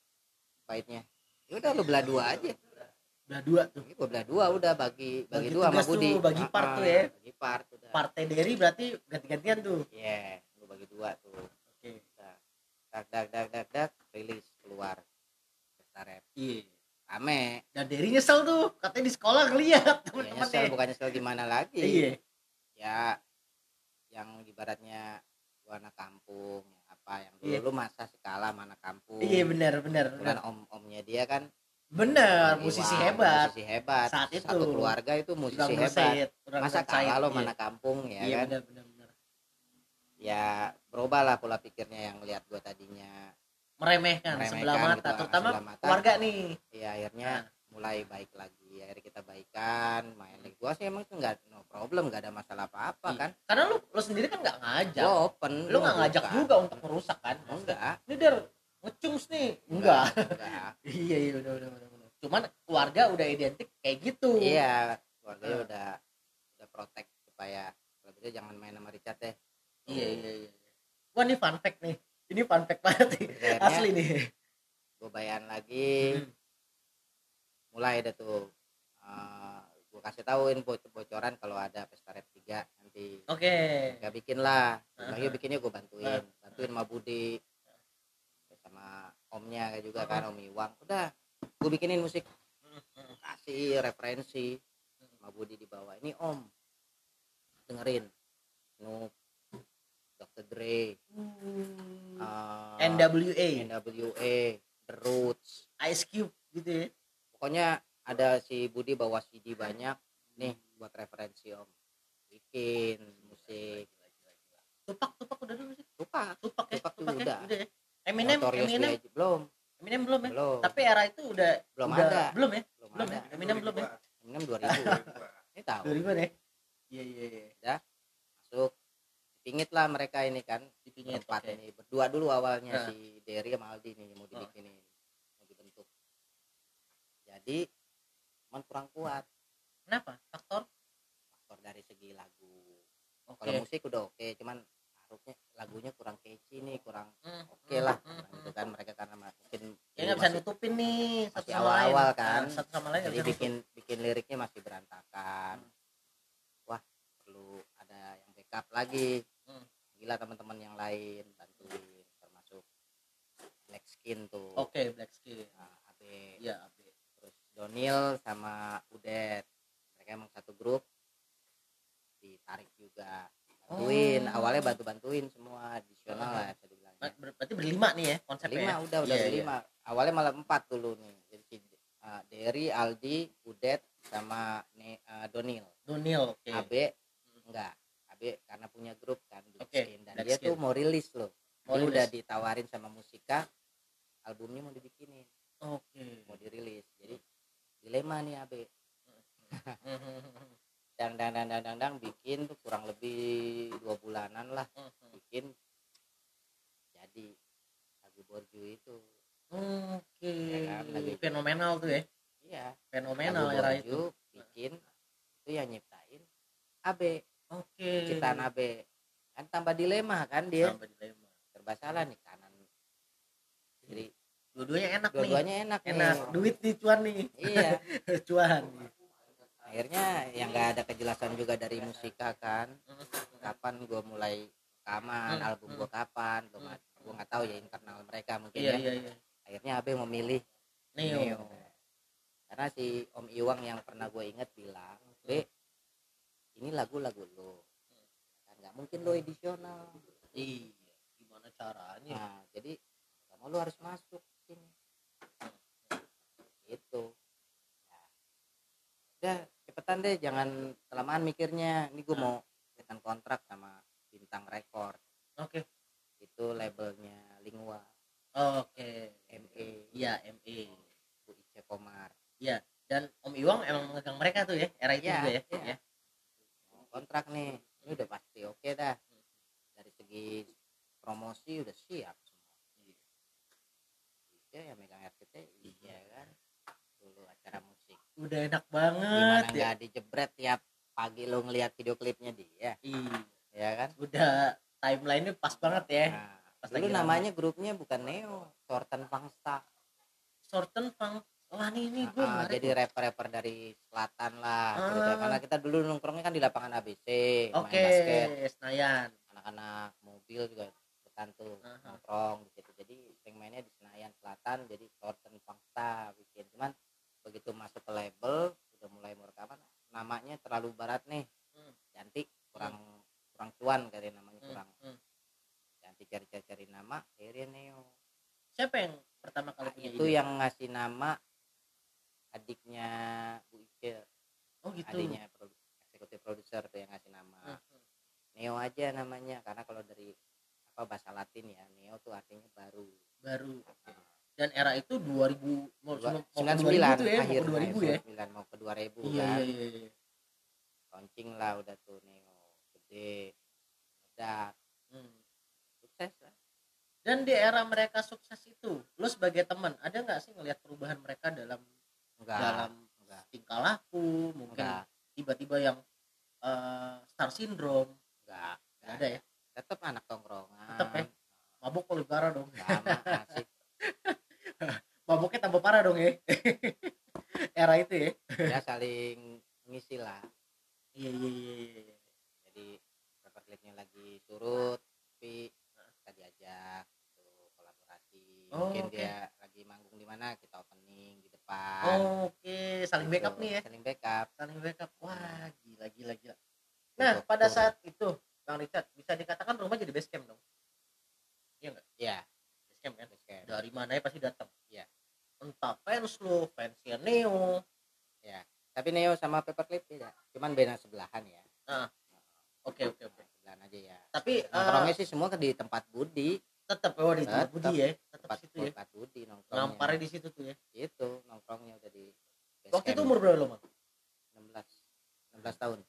Baiknya ya udah lu belah dua aja Belah dua tuh. Gue belah dua udah bagi bagi, Bagi dua sama tugas tuh, Budi. bagi part Ah, tuh ya. bagi part udah. Partai Derry berarti ganti-gantian tuh. Iya, gue bagi dua tuh. Oke. Dak dak dak dak dak rilis keluar. Pesta rap iya. Rame. Dan Derry nyesel tuh katanya di sekolah ngeliat ya temen-temen nyesel bukannya nyesel gimana lagi. Iya. Ya yang ibaratnya gua anak kampung apa yang dulu Iya. lu masa skala mana kampung. Iya benar benar Kebetulan benar. om-omnya dia kan benar Iwan, musisi hebat musisi hebat. Saat itu. satu keluarga itu musisi hebat. masa kalah lo iya. mana kampung ya iya kan? benar benar benar ya berubah lah pola pikirnya yang lihat gua tadinya. Meremehkan, Meremehkan sebelah mata gitu, terutama sebelah mata. keluarga nih. Ya akhirnya Nah. mulai baik lagi akhirnya kita baikan. Main lagi. Gua sih emang tuh nggak no problem nggak ada masalah apa apa Iya. kan? Karena lu lu sendiri kan nggak ngajak. Gua open lu nggak ngajak juga untuk merusak kan? Enggak. Ini der ngecungs nih. Enggak. Enggak. [LAUGHS] Iya iya udah udah udah udah. cuman keluarga udah identik kayak gitu. Iya. Keluarganya Nah. udah udah protek supaya kalau gitu jangan main sama Richard deh. Iya iya iya wah ini fun fact nih. Ini fun fact banget nih. Akhirnya asli nih. gua bayan lagi. Hmm. mulai deh tuh. Eh, gua kasih tauin boc- bocoran kalau ada pesta rap 3 nanti. Oke. Nggak bikin lah. Aha. lagi bikinnya gue bantuin. Bantuin sama Budi omnya juga kan om Iwang udah gue bikinin musik. Kasih referensi sama Budi di bawah. Ini om. Dengerin. Snoop Dr. Dre uh, NWA NWA The Roots. Ice Cube gitu ya. Pokoknya ada si Budi bawa CD banyak nih buat referensi om. Bikin musik. Tupak tupak udah dulu sih. Lupa tupak ya tupak ya udah. udah ya Eminem Notorious Eminem B.I.G. belum. Eminem belum ya? Belum. Tapi era itu udah belum udah- ada. belum ya? Belum, belum ada. Ya Eminem belum ya? Eminem 2000 [LAUGHS] ini tahu 2000 deh iya iya iya. Masuk. Pingit lah mereka ini kan. Dipingit tempat oke. ini. Berdua dulu awalnya Nah. si Derry sama Aldi nih mau Oh. dibikinin mau dibentuk. Jadi cuman kurang kuat. Kenapa? Faktor? Faktor dari segi lagu. Oke. kalau musik udah oke cuman lagunya kurang catchy nih kurang Hmm, oke lah hmm, hmm, gitu kan. Mereka karena mungkin ya nggak bisa nutupin nih satu lain. awal-awal kan. Nah, satu sama lain jadi bikin bikin liriknya masih berantakan. Wah perlu ada yang backup lagi. Hmm. gila teman-teman yang lain bantuin termasuk Black Skin tuh. Nutup. oke black skin. Nah, AB iya Abi. terus Donil sama Udet. Mereka emang satu grup. Ditarik juga bantuin Oh. awalnya bantu bantuin semua additional lah bisa dibilang Ber- ber- berarti berlima nih ya konsepnya lima ya? udah udah Iya, berlima. awalnya malah empat dulu nih jadi uh, Derry Aldi Udet sama ne, uh, Donil. Donil oke. AB enggak. AB karena punya grup kan Oke, Skin. dan Black dia Skin. tuh mau rilis loh. Mau dia udah rilis. ditawarin sama Musika albumnya mau dibikinin. Oke. Mau dirilis. Jadi dilema nih AB [LAUGHS] dang dang dang dang dang, dang bikin tuh kurang lebih dua bulanan lah. Bikin jadi lagu Borju itu. Oke Ya kan, lagi- fenomenal tuh ya. Iya. Fenomenal lagu era Borju itu. bikin itu yang nyiptain AB oke. Ciptaan AB kan tambah dilema kan dia. Sampai dilema. serba salah nih kanan jadi dua-duanya enak nih. Dua-duanya enak, enak. nih. Duit nih cuan nih. Iya. [LAUGHS] Cuan akhirnya yang nggak ada kejelasan juga dari musika kan. Kapan gue mulai rekaman Hmm, album gue kapan gue nggak gue nggak tahu ya internal mereka mungkin iya ya. iya iya. Akhirnya AB memilih Neo. Neo. karena si Om Iwang yang pernah gue inget bilang B ini lagu-lagu lo kan nggak mungkin lo edisional. Iya gimana caranya? Nah jadi kamu lo harus masuk sini. Gitu. Nah, udah cepetan deh jangan kelamaan mikirnya. Ini gue mau bikin kontrak sama bintang record oke. Itu labelnya Lingua. Oke. ME iya ME Bu Ice Komar. Dan Om Iwang emang megang mereka tuh ya era itu Iya, juga ya iya. ya. Kontrak nih ini udah pasti oke dah. Dari segi promosi udah siap semua. Iya. Ya megang RCT iya. kan. Dulu acara musik udah enak gimana banget ya. nggak dijebret tiap pagi lu ngeliat video klipnya dia? Ih, ya kan? Udah timelinenya pas banget ya. Nah, Pas dulu lagi namanya grupnya bukan Neo Sorten Pangsta Sorten Pang Wah nih ini gue Ah, jadi rapper-rapper dari selatan lah. Ah. karena kita dulu nongkrongnya kan di lapangan ABC Oke, main basket. Senayan. anak-anak mobil juga dekan tuh nongkrong di situ jadi sering mainnya di Senayan Selatan jadi Sorten Pangsta bikin. Cuman begitu masuk ke label udah mulai mau rekaman namanya terlalu barat nih Hmm. cantik kurang kurang cuan kali namanya Hmm, kurang hmm. cantik cari-cari cari nama akhirnya Neo Siapa yang pertama kali Nah, punya itu ide? yang ngasih nama adiknya Bu Ice Oh gitu. adiknya produ- eksekutif produser tuh yang ngasih nama Hmm, hmm. Neo aja namanya karena kalau dari apa bahasa Latin ya Neo tuh artinya baru Baru. Dan era itu 2000 mau Dua- mau ke 99 2000 tuh ya, mau akhir ke 2000 ya. 99 mau ke 2000 Iya, kan iya, iya. launching lah udah tuh Neo gede udah Hmm. sukses lah Dan di era mereka sukses itu, lu sebagai teman, ada nggak sih ngelihat perubahan mereka dalam enggak dalam enggak tingkah laku, mungkin enggak tiba-tiba yang eh, star syndrome, enggak nggak ada ya? tetap anak tongkrongan Tetep ya? Mabuk parah dong. [LAUGHS] asik [LAUGHS] Mabuknya tambah parah dong ya. [LAUGHS] era itu ya. ya saling ngisi lah Iya, iya, iya, iya. jadi paper clipnya lagi surut tapi kita diajak tuh kolaborasi Oh, mungkin oke. dia lagi manggung di mana kita opening di depan Oh, Oke, saling Gitu. backup nih ya. saling backup Saling backup. Wah, gila gila gila. Nah, Untuk- pada untuk- saat itu, Bang Richard, bisa dikatakan rumah jadi base camp dong. ya Base kan? Dari mana ya pasti datang. Iya. Entah fans lu, fansnya Neo. tapi Neo sama paperclip beda cuman beda sebelahan ya Oke, oke, oke. Nah, sebelahan aja ya Tapi nongkrongnya eh sih semua di tempat Budi tetap oh di tempat. Budi ya. Tetap tempat situ ya. tempat Budi nongkrongnya Ngamparnya di situ tuh ya. itu nongkrongnya udah di Waktu itu umur berapa lo, Bang? 16 16 tahun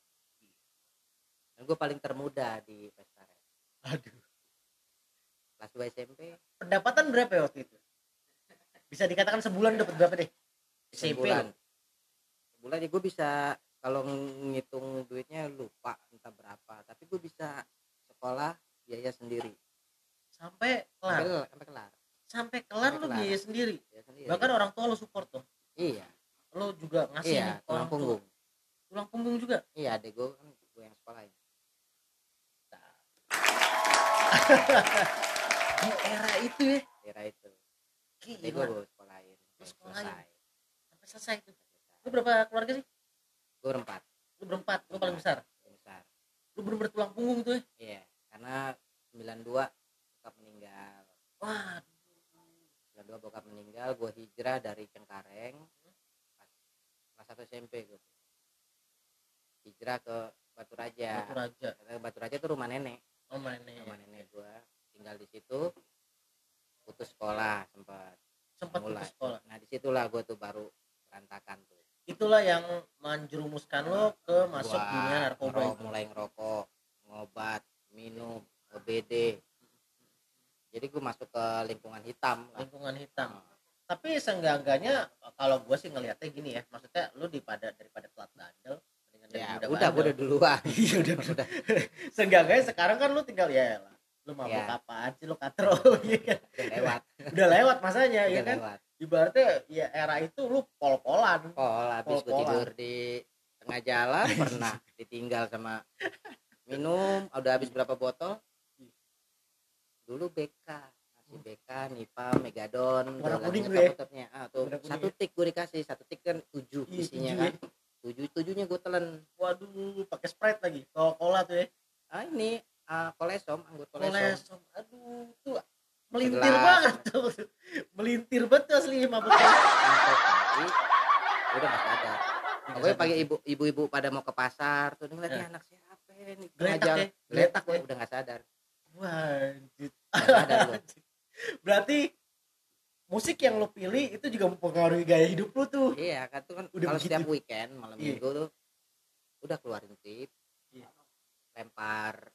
dan gue paling termuda di pesta Aduh. Kelas 2 SMP Pendapatan berapa ya waktu itu? Bisa dikatakan sebulan dapat berapa deh? SMP sebulan lo. sebulan ya gue bisa kalau ngitung duitnya lupa entah berapa tapi gue bisa sekolah biaya sendiri Sampai kelar. sampai kelar Sampai kelar Sampai lu kelar. biaya sendiri. biaya sendiri Bahkan orang tua lu support tuh. iya Lu juga ngasih iya tulang orang tua. punggung Tulang punggung juga. iya adek gue kan gue yang sekolahin [LAUGHS] Di era itu ya. era itu gue Gila. gue sekolahin Lu Sampai sekolahin. selesai Sampai selesai itu. Lu berapa keluarga sih? gue berempat Lu berempat, lu paling besar. Besar Lu bener tulang punggung tuh ya. iya karena 92 bokap meninggal Wah, 92 bokap meninggal gue hijrah dari Cengkareng pas kelas 1 SMP gue hijrah ke Batu Raja Batu Raja. Batu Raja itu rumah nenek Oh, mainnya. rumah nenek gue tinggal di situ putus sekolah sempat Sempat mulai. putus sekolah. nah di situlah gue tuh baru berantakan tuh Itulah yang menjerumuskan lo ke masuk Gua dunia narkoba ngero- itu. mulai ngerokok ngobat minum OBD jadi gue masuk ke lingkungan hitam lah. Lingkungan hitam. Nah, Tapi seenggak-enggaknya kalau gue sih ngelihatnya gini ya, maksudnya lu daripada daripada telat bandel, ya muda udah gue udah duluan [LAUGHS] Iya udah. udah Seenggak-enggaknya sekarang kan lu tinggal ya lah. Lu mabuk Ya. apaan sih lu katro [LAUGHS] iya kan? udah lewat Udah lewat masanya ya kan. lewat Ibaratnya ya era itu lu pol-polan. oh habis gue Pol-polan. tidur di tengah jalan [LAUGHS] pernah ditinggal sama minum udah habis berapa botol dulu BK masih BK Nipa Megadon Warna kuning tuh ya? ah tuh satu tik gue dikasih satu tik kan tujuh Iya, isinya tujuh kan tujuh tujuhnya gue telan Waduh, pakai Sprite lagi. Coca-Cola tuh ya. ah ini ah, kolesom anggur kolesom Kolesom. Aduh, tuh melintir Segelas. banget tuh. [LAUGHS] melintir betul asli. Mantap, nanti udah gak sadar pokoknya pagi ibu ibu-ibu pada mau ke pasar tuh ngeliatnya anak siapa ini Geletak ya, geletak geletak ya. udah gak sadar Wajib. [LAUGHS] Berarti musik yang lo pilih itu juga mempengaruhi gaya hidup lo tuh. iya kan tuh kan Udah kalau setiap weekend malam Iya. minggu tuh udah keluarin tip Iya. lempar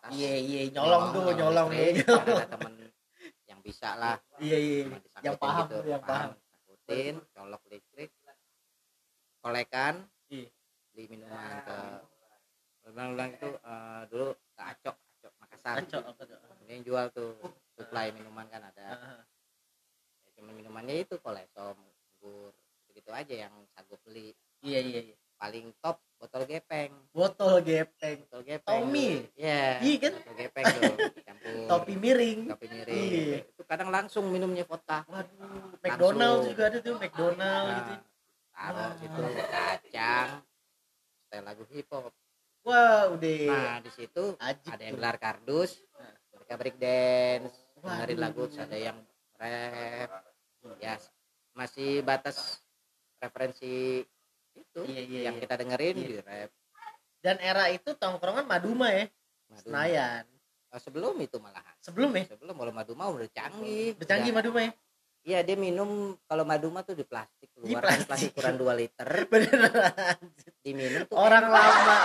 atas Iya iya nyolong tuh nyolong ya. listrik. Kan ada temen [LAUGHS] yang bisa lah Iya iya. disangkutin Yang paham gitu, yang paham. sangkutin colok listrik kolekan Iya. beli minuman ke ulang-ulang itu eh, dulu ke Acok Acok Makassar tuh? dia yang jual tuh supply minuman kan ada ya, cuma minumannya itu kolesom anggur gitu aja yang sagu beli Iya iya iya. paling top botol gepeng Botol gepeng. botol gepeng Tommy. ya Iya kan? botol gepeng tuh campur Topi miring. topi miring Iya. itu kadang langsung minumnya vodka Waduh, McDonald juga ada tuh McDonald Nah, gitu. taruh Wah. gitu kacang setel lagu hip hop Wah, udah nah di situ ajib ada yang gelar kardus Nah. mereka break dance Waduh. dengerin lagu ada yang rap ya masih batas referensi itu Iya, iya, yang iya. kita dengerin Iya. di rap Dan era itu tongkrongan Maduma ya, Madu. Senayan. Oh, sebelum itu malahan Sebelum ya, sebelum kalau Maduma udah canggih udah canggih Maduma ya. iya dia minum kalau Maduma tuh di plastik Di keluar kan plastik. plastik ukuran 2 liter [LAUGHS] Beneran. diminum tuh Orang enak. lama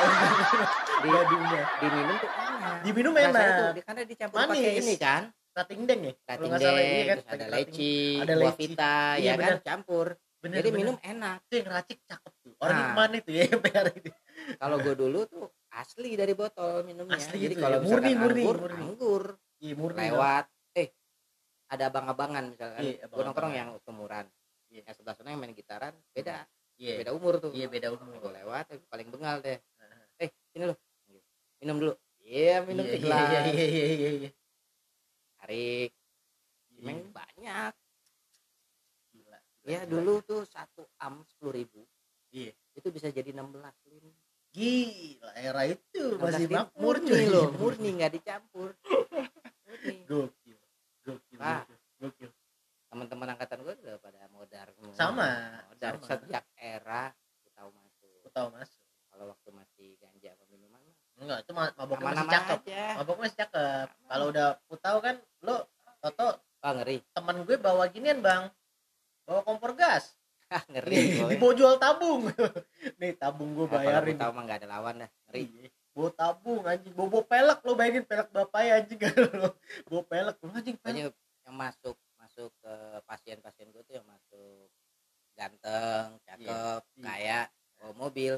[LAUGHS] di, Maduma. diminum tuh enak Diminum enak. tuh, di- karena dicampur pakai ini kan Rating deng ya? Rating iya deng, kan. ada leci, ada buah leci. vita, Iya, ya kan bener. campur. Bener, Jadi bener. minum enak. itu yang racik cakep tuh. Orang Nah. ke mana itu ya [LAUGHS] PR itu. Kalau gue dulu tuh asli dari botol minumnya. Asli Jadi kalau ya, murni, murni, anggur, murni. anggur Iya murni. dong. lewat. Eh, ada abang-abangan misalkan. Iya, gue abang-abangan. nongkrong yang umuran. Iya. Yang sebelah sana yang main gitaran beda, Iya. beda umur tuh. Iya beda umur. Gue lewat, paling bengal deh. Nah. Eh, sini loh. Minum dulu. Iya, minum Iya, iya, iya, iya, iya, iya, iya. Tarik. Iya. Emang banyak. Ya gila. dulu tuh satu am sepuluh ribu. Iya. Itu bisa jadi 16 lin. Gila, era itu masih 16 lin makmur murni cuy. loh, murni nggak dicampur. Murni. Gokil. Gokil. Ah. gokil. Teman-teman angkatan gue udah pada modar semua. Sama, Modar sama. sejak era tahu masuk. Tahu masuk. Kalau waktu masih ganja apa minuman Enggak, itu ma- maboknya masih cakep. aja. Maboknya masih cakep. Kalau udah putau kan lo Toto Oh ngeri. teman gue bawa ginian bang bawa kompor gas Ah, ngeri. dibawa jual tabung [LAUGHS] nih tabung gue Nah, bayarin tahu mah nggak ada lawan dah. Ngeri. Iya. bawa tabung anjing bawa, pelek lo bayangin pelek bapaknya anjing [LAUGHS] kan lo bawa pelek lo anjing pelek Pokoknya yang masuk masuk ke pasien-pasien gue tuh yang masuk ganteng, cakep, Iya. kaya, bawa mobil,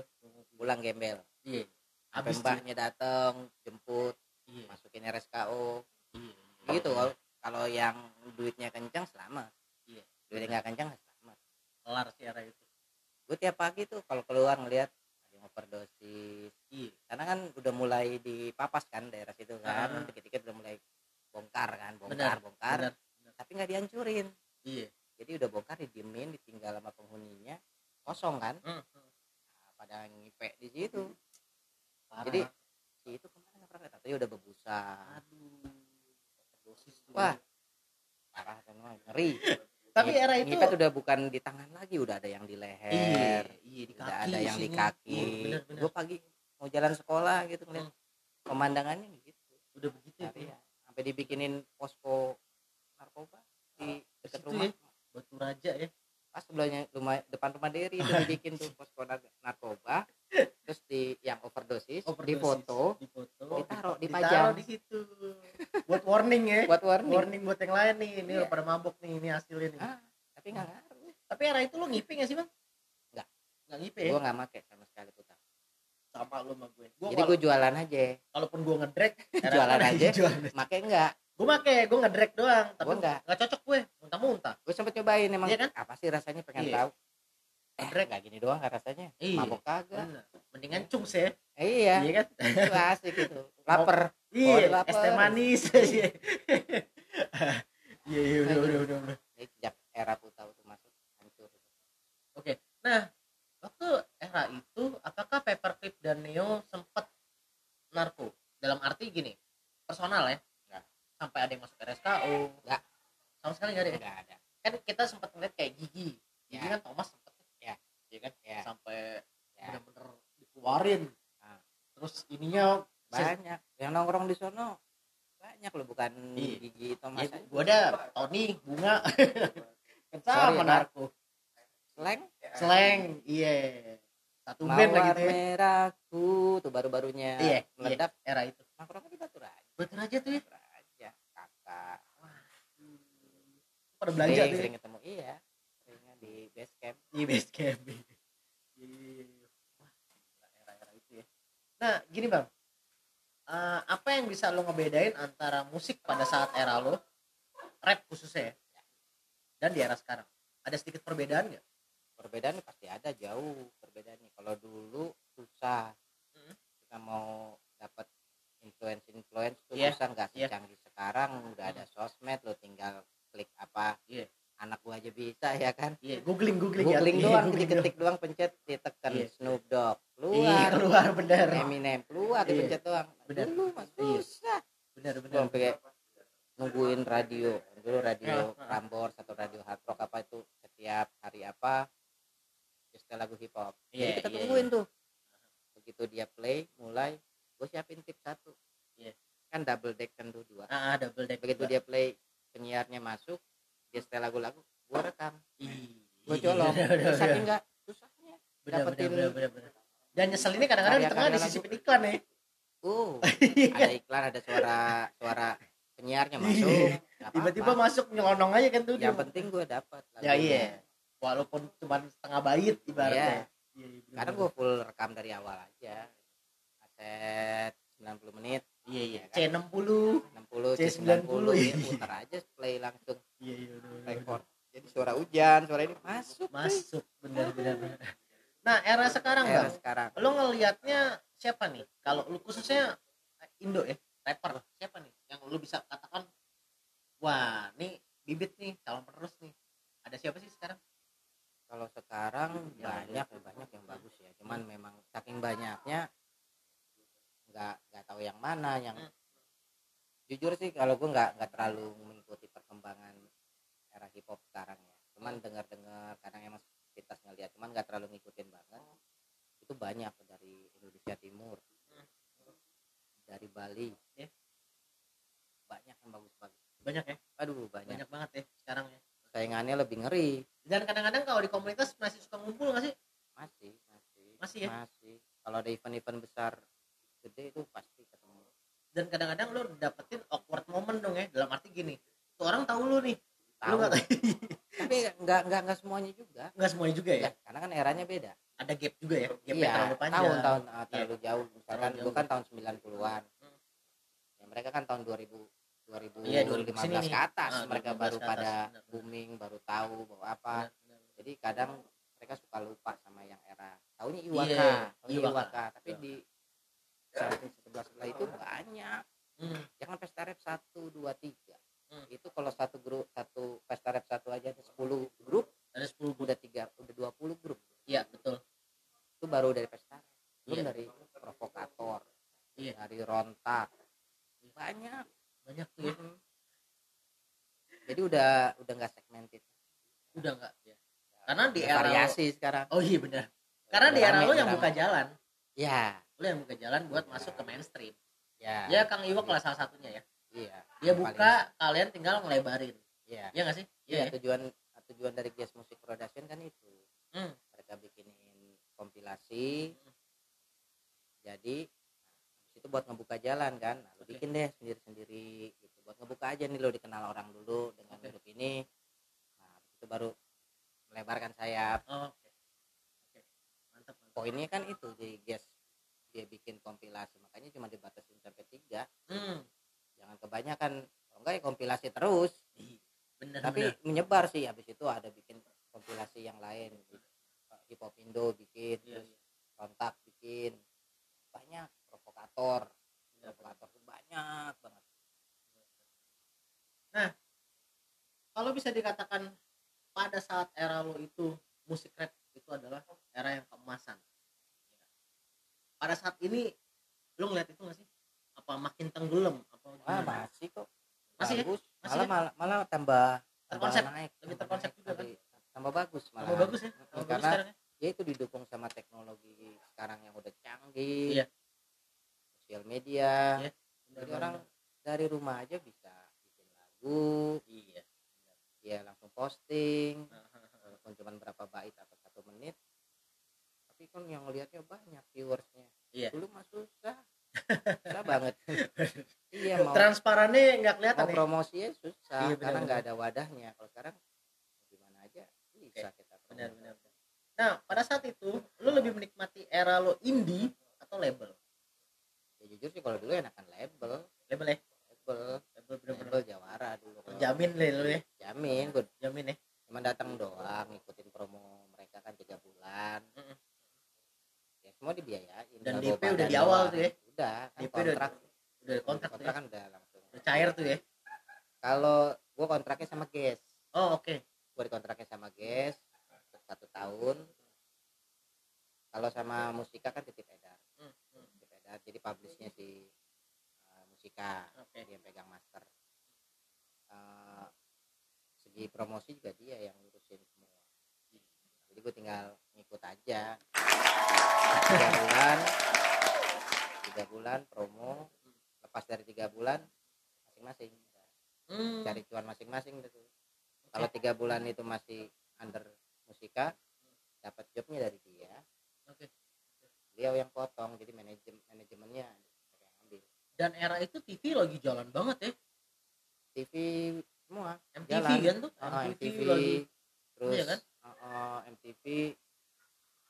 pulang gembel. iya Sampai Habis mbahnya dateng, jemput, iya masukin RSKO. iya Gitu kalau kalau yang duitnya kencang selamat. Iya. Duitnya nggak kencang nggak selamat. kelar sih era itu Gue tiap pagi tuh kalau keluar ngelihat ada yang overdosis. iya Karena kan udah mulai dipapas kan daerah situ kan, Ah. dikit-dikit udah mulai bongkar kan, bongkar, Benar, bongkar. benar Tapi nggak dihancurin. iya Jadi udah bongkar didiemin, ditinggal sama penghuninya kosong kan. Hmm, hmm. Nah, pada ngipe di situ. Parah. Jadi si itu ke mana pernah tapi udah bebusa. aduh dosis tuh. Wah, parah kan wah, ngeri. tapi Ngip- era itu ngipet udah bukan di tangan lagi, udah ada yang di iya leher, iya di udah kaki ada yang di sini. kaki. Iya, bener bener Gue pagi mau jalan sekolah gitu ngeliat pemandangannya gitu. udah begitu ya Tapi ya, sampai dibikinin posko narkoba di dekat Situ rumah. ya? batu raja ya Pas sebelahnya rumah depan rumah Deri itu dibikin tuh posko nar- narkoba. Terus di yang overdosis, Overdosis. di foto di foto Ditaruh, dip- dipajang. ditaruh di situ buat warning ya buat warning. warning buat yang lain nih ini Iya. lo pada mabok nih ini hasilnya nih Ah, tapi nggak ngaruh. tapi era itu lo ngipi gak sih bang Nggak. nggak ngipi ya Gue nggak make sama sekali putar. sama lo sama gue gue Jadi gue jualan aja. kalaupun gue ngedrek [LAUGHS] Jualan aja. Make enggak. gue make gue ngedrek doang tapi Gua nggak. nggak cocok gue muntah-muntah Gue sempet cobain emang. Iya kan? Apa sih rasanya pengen Iya. tahu. Eh, Ngedrek. nggak gini doang rasanya. Iya. Mabok kagak. Bener. mendingan cungs ya Eh, iya. iya kan Itu asik gitu. Laper. [LAUGHS] iya lapar. es teh manis iya [LAUGHS] iya iya udah udah udah sejak era putau itu masuk hancur. Nah, waktu era itu apakah Paperclip dan Neo sempat narko? Dalam arti gini, personal ya? Nggak. Sampai ada yang masuk RSKO? Nggak. Sama sekali nggak ada ya? Enggak ada. Kan kita sempat ngeliat kayak Gigi. Gigi Ya. kan Thomas sempat Ya. Iya kan? Ya. Sampai Ya. bener-bener dikeluarin. Ah. Terus ininya Banyak. Yang nongkrong di sono banyak loh bukan Iya. gigi Thomas. ya, gua ada Tony, Bunga. [LAUGHS] Nak. narko. Slang. Slang, iya. Satu band lagi tuh ya. merahku tuh baru-barunya Iya, meledak. Era itu. Nongkrongnya di Batu Raja. Betul aja tuh ya. Batu Raja. Kakak. Pada belanja sering, tuh ya. sering ketemu iya seringnya di base camp Iya base camp. Iya, iya, nah gini bang Eh, apa yang bisa lo ngebedain antara musik pada saat era lo rap khususnya ya, dan di era sekarang ada sedikit perbedaan nggak perbedaan pasti ada jauh perbedaannya kalau dulu susah Hmm. kita mau dapat influence influence tuh Iya, susah nggak iya. secanggih sekarang udah ada sosmed lo tinggal klik apa Iya. anak gua aja bisa ya kan iya googling googling googling ya. doang Iya, googling ketik doang pencet ditekan Iya. Snoop Dogg iya keluar keluar bener Eminem keluar Iya. dipencet doang Bener. dulu mas Iya. susah bener Gua bener sampai nungguin radio dulu radio ya. Prambors atau radio hard rock apa itu setiap hari apa setel lagu hip hop jadi Iya, kita iya, tungguin tuh. Begitu dia play mulai gue siapin tip satu. Iya. kan double deck kan tuh dua. Ah ah, double deck begitu juga. dia play penyiarnya masuk dia setel lagu-lagu gue rekam. Gue colong [LAUGHS] bener. enggak? Susahnya bener, dapetin- bener, bener, bener, bener. dan nyesel ini kadang-kadang di tengah disisipin iklan ya. Uh [LAUGHS] Iya. ada iklan ada suara suara penyiarnya masuk. Nggak tiba-tiba masuk nyelonong aja kan tuh yang penting gue dapat ya iya. Walaupun cuma setengah bait ibaratnya. Iya, iya, bener, kadang bener. gue full rekam dari awal aja. Aset 90 menit. Iya iya. Ya kan? C60 60 C90, C90 iya. ya putar aja play langsung. Iya iya record. Jadi suara hujan suara ini masuk masuk benar benar benar nah era sekarang era bang. sekarang. Lo ngelihatnya siapa nih? Kalau lu khususnya Indo ya rapper siapa nih yang lu bisa katakan wah nih bibit nih calon penerus nih ada siapa sih sekarang kalau sekarang Ya, banyak ya banyak yang bagus ya cuman memang saking banyaknya nggak nggak tahu yang mana yang Hmm. jujur sih kalau gue nggak nggak terlalu mengikuti perkembangan era hip hop sekarang ya cuman dengar dengar kadang emang kita ngeliat cuman nggak terlalu ngikutin banget itu banyak dari Indonesia Timur dari Bali Ya. banyak yang bagus-bagus banyak ya aduh banyak, banyak banget ya sekarang ya saingannya lebih ngeri. Dan kadang-kadang kalau di komunitas masih suka ngumpul nggak sih masih masih Masih ya? masih kalau ada event-event besar gede itu pasti ketemu dan kadang-kadang lu dapetin awkward moment dong ya dalam arti gini tuh orang tahu lu nih lu tahu nggak tapi nggak nggak nggak semuanya juga nggak semuanya juga ya ya karena kan eranya beda ada gap juga ya gap iya terlalu panjang tahun tahun uh, terlalu jauh misalkan Terlalu gue jauh. kan tahun 90-an Hmm. ya mereka kan tahun 2000 2015 Iya, 2000 sini nih. ke atas Ah, mereka 2015 baru atas, pada benar. booming baru tahu bahwa apa Benar, benar. jadi kadang mereka suka lupa sama yang era tahunya Iwaka Iya, tahunya Iwaka. Iwaka tapi Betul. di samping sebelah sebelah itu banyak Hmm. jangan pesta rap satu dua tiga Hmm. itu kalau satu grup satu pesta rap satu aja ada 10 grup ada 10 udah tiga udah 20 grup iya betul itu baru dari pesta rap. belum Iya. dari provokator Iya. dari rontak banyak banyak tuh ya Mhm. jadi udah udah nggak segmented udah enggak ya karena di era variasi sekarang oh iya benar karena di era lo yang buka jalan ya lo yang buka jalan buat Iya. masuk ke mainstream ya ya Kang Iwak lah salah satunya ya iya dia buka kalian tinggal ngelebarin paling- iya ya nggak sih Iya, ya tujuan tujuan dari Jazz Music Production kan itu. Hmm. Mereka bikinin kompilasi. Hmm. Jadi itu buat ngebuka jalan kan. Nah, lu Oke. bikin deh sendiri-sendiri gitu. Buat ngebuka aja nih lo dikenal orang dulu ini. Nah, itu baru melebarkan sayap. oh, oke. Oke mantap mantap Poinnya kan itu di Jazz dia bikin kompilasi. Makanya cuma dibatasin sampai tiga. Hmm. jangan kebanyakan kalau enggak ya kompilasi terus. Bener tapi bener. menyebar sih habis itu ada bikin kompilasi yang lain. Hip hop Indo bikin Iya, terus kontak bikin. Banyak provokator. Bener. provokator tuh banyak banget kalau bisa dikatakan pada saat era lo itu musik rap itu adalah era yang keemasan pada saat ini lo ngeliat itu gak sih apa makin tenggelam apa ah masih kok Masih ya? bagus Masih malah, ya? malah malah tambah tambah Terkonsep. naik Lebih tambah terkonsep naik, juga kan? tambah bagus malah Tambah bagus ya Tambah bagus karena sekarang ya? ya itu didukung sama teknologi sekarang yang udah canggih Iya. sosial media Iya. jadi orang dari rumah aja bisa bikin lagu iya dia langsung posting [LAUGHS] walaupun cuma berapa bait atau satu menit. Tapi kan yang ngelihatnya banyak viewersnya. Iya. dulu mah susah. [LAUGHS] Susah banget. [LAUGHS] Iya mau transparannya nggak kelihatan mau ya? promosinya susah Iya, karena benar, nggak ada wadahnya. Kalau sekarang gimana aja bisa kita benar promosi. benar. Nah pada saat itu lo lebih menikmati era lo indie atau label? Jujur sih kalau dulu enakan label. Label ya? Label bener-bener jawara dulu. Kalau- jamin deh lu ya. Jamin gue jamin ya. cuma datang doang ngikutin promo mereka kan tiga bulan. Mm-mm. ya semua dibiayain. Dan DP udah di awal doang. tuh ya? udah kan DP udah- kontrak. udah kontrak tuh ya? kan udah langsung. Udah cair tuh ya? Kalau gue kontraknya sama Ges oh oke. Gue dikontraknya sama Ges satu tahun. Kalau sama Musika kan titip edar. Hmm, titip edar jadi publishnya si Musika Oke. dia yang pegang master. Uh, segi promosi juga dia yang ngurusin semua. Jadi gue tinggal ngikut aja. Tiga bulan tiga bulan promo. Lepas dari tiga bulan masing-masing. Hmm, cari cuan masing-masing gitu. Kalau tiga bulan itu masih under musika dapat jobnya dari dia. Oke. beliau yang potong jadi manajemen manajemennya dan era itu TV lagi jalan banget ya. TV semua MTV Jalan. kan tuh Oh, MTV, lagi. terus Iya kan? oh, oh, MTV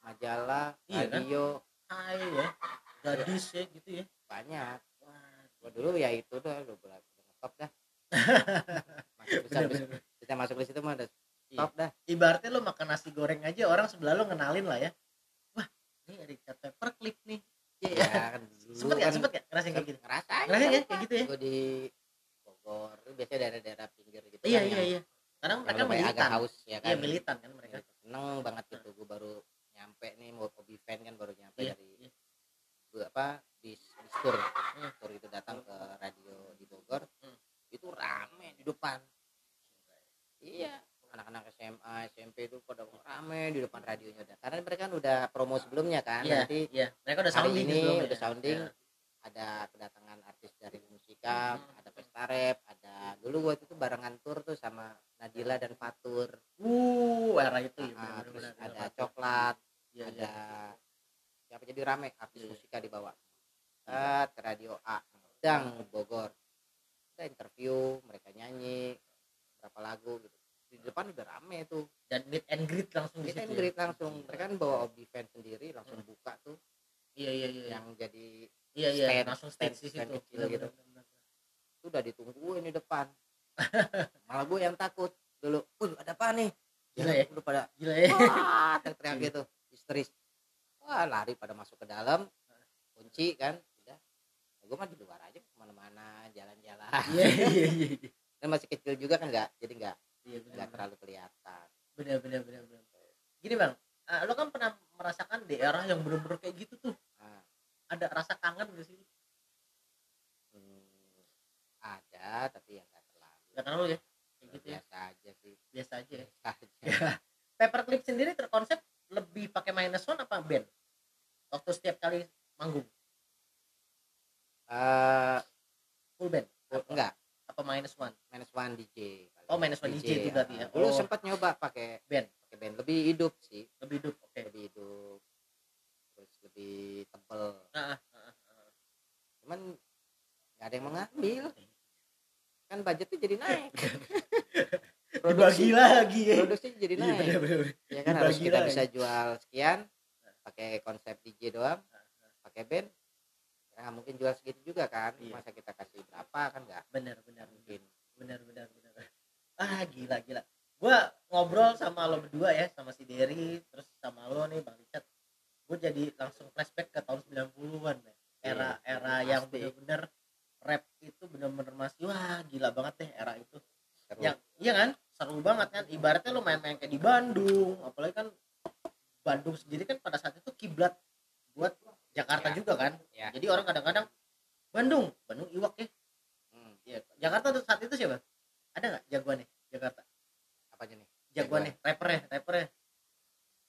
majalah Iya kan? radio. High ya gadis ya gitu ya. Banyak. Wah, gua dulu ya itu tuh udah udah top dah. [LAUGHS] Bisa, bener. bisa masuk di situ mah udah Iya. top dah. Ibaratnya lo makan nasi goreng aja orang sebelah lo ngenalin lah ya. Wah ini ada pepper clip nih iya ya [LAUGHS] kan sempet gak kan sempet gak ngerasain kayak gitu? Ngerasain ngerasain ya kayak gitu ya? gue di Bogor itu biasanya daerah-daerah pinggir gitu iya kan iya iya. Karena mereka lumayan agak militan haus ya kan? iya militan kan mereka. Seneng banget gitu gue baru nyampe nih mau hobi fan kan baru nyampe Iya, dari iya. gua apa bis bis tour. Hmm. tour itu datang ke radio di Bogor. Hmm. itu rame di depan iya anak-anak SMA SMP itu pada rame di depan radionya udah karena mereka kan udah promo sebelumnya kan iya nanti iya mereka udah sounding ini sebelumnya. udah sounding Iya. ada kedatangan artis dari musika Hmm. ada pesta rap ada dulu waktu itu barengan tour tuh sama Nadila dan Fatur uh era itu ya Ah, bener-bener, terus bener, ada bener. coklat Iya, iya. ada siapa jadi rame artis Iya. musika dibawa ke radio A dang Bogor kita interview mereka nyanyi berapa lagu gitu di depan udah rame tuh. Dan meet and greet langsung di situ and ya? greet langsung. Mereka kan bawa obi fan sendiri langsung Hmm. buka tuh. Iya iya iya yang jadi iya iya stand- langsung di stand situ. kecil Bener, gitu. bener, bener, bener. itu udah ditungguin di depan. Malah gue yang takut. Dulu Wih, ada apa nih? Gila ya? udah pada gila ya? Wah teriak-teriak gitu. Histeris. Wah lari pada masuk ke dalam. Kunci kan udah. Gue mah di luar aja ke mana-mana jalan-jalan. Iya iya iya iya. dan masih kecil juga kan nggak jadi nggak iya bener, nggak terlalu kelihatan. Bener bener bener bener gini bang ah, lo kan pernah merasakan di era yang bener-bener kayak gitu tuh? Nah, ada rasa kangen gak sih? Hmm, ada tapi ya nggak terlalu. Gak terlalu ya? Kayak gitu ya? Biasa aja sih. Biasa aja ya? Biasa aja. [LAUGHS] Paperclip sendiri terkonsep lebih pakai minus one apa band? Waktu setiap kali manggung? Eh, full band? oh, enggak apa minus one? Minus one DJ. Oh, minus one DJ itu berarti ya. Oh. sempat nyoba pakai Band. pakai band lebih hidup sih. Lebih hidup oke. Lebih hidup. Terus lebih tebel. Ah, ah, ah, ah. cuman nggak ada yang mengambil kan budgetnya jadi naik. [LAUGHS] Dibagi lagi. ya produksi jadi Iya, naik. bener, bener. ya kan harus dibagi kita lagi. bisa jual sekian pakai konsep DJ doang pakai band ya mungkin jual segitu juga kan. Iya. masa kita kasih berapa kan nggak? Bener bener mungkin bener bener bener ah gila gila gua ngobrol sama lo berdua ya sama si Derry terus sama lo nih bang Richard gue jadi langsung flashback ke tahun 90-an men. era era yang pasti. bener-bener rap itu bener-bener masih wah gila banget deh era itu Seru. yang iya kan seru banget kan ibaratnya lo main-main kayak di Bandung apalagi kan Bandung sendiri kan pada saat itu kiblat buat Jakarta Ya. juga kan Ya. jadi orang kadang-kadang Bandung Bandung iwak ya Hmm, Iya. Jakarta tuh saat itu siapa ada nggak jagoannya Jakarta apanya nih jagoannya rappernya rappernya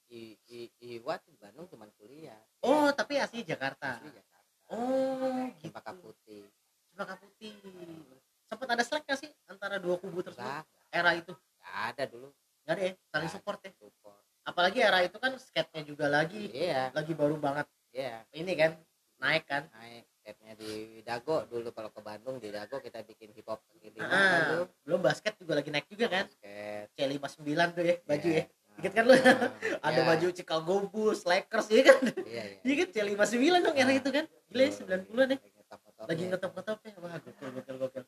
I, I, Iwat di Bandung cuma kuliah oh tapi asli Jakarta asli Jakarta oh gitu Cempaka Putih Cempaka Putih sempat ada slack nggak sih antara dua kubu tersebut Enggak, era itu enggak ada dulu nggak ada ya saling Nggak support ya support apalagi era itu kan skate-nya juga lagi iya lagi baru banget iya ini kan naik kan naik setnya di Dago dulu kalau ke Bandung di Dago kita bikin hip hop kaki lima kan ah, dulu belum basket juga lagi naik juga kan basket C59 tuh ya baju ya. Nah, Ingat kan lu? nah, ada iya, baju Chicago Bulls Lakers ya kan? Iya iya. Iya kan? C59 dong era Nah, itu kan? Gila ya 90-an ya. Lagi ngetop-ngetop ya. Wah gokil gokil gokil.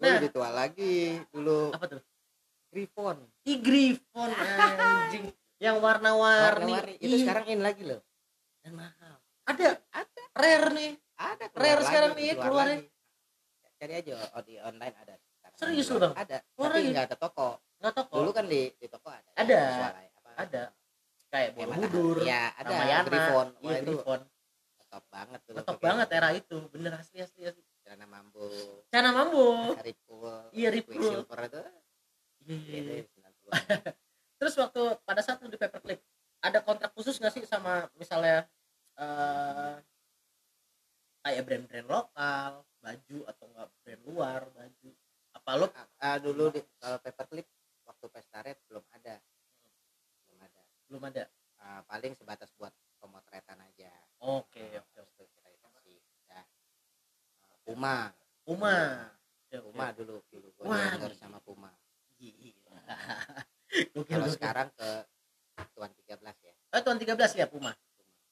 Nah lebih tua lagi dulu. Apa tuh? Griffon. Ih, Griffon anjing. Yang warna-warni. Warna-warni. Itu sekarang in lagi loh. Dan mahal. Ada? Ada. Rare nih. Ada Rare keluar sekarang lagi, nih, keluar keluarnya. lagi. cari aja oh, di online ada. Serius lu, Bang? ada. Keluar tapi lagi? nggak ada toko toko dulu kan di di toko ada Ada. Sualai, apa, ada. Kayak Borobudur ya ada. Ramayana. Griffon iya itu Griffon top banget tuh top banget era itu bener asli asli asli. Celana mambo Cana Mambo Ripple. Iya, Ripple. Quicksilver itu. Iya, iya, itu iya. 90-an. [LAUGHS] terus waktu pada saat lu di paperclip ada kontrak khusus nggak sih sama misalnya eh kayak brand-brand lokal baju atau enggak brand luar baju apa lu Ah, ah, dulu di, kalau paperclip waktu pesta red belum ada. Belum ada. Belum ada? Ah, paling sebatas buat pemotretan aja. Oke oke terus tuh kita kasih ya. Ah, Puma. Puma. Oke, oke. Puma dulu dulu gue endorse sama Puma. [LAUGHS] Gila. Kalau sekarang ke Tuan 13 ya. Eh, tahun 13 ya Puma.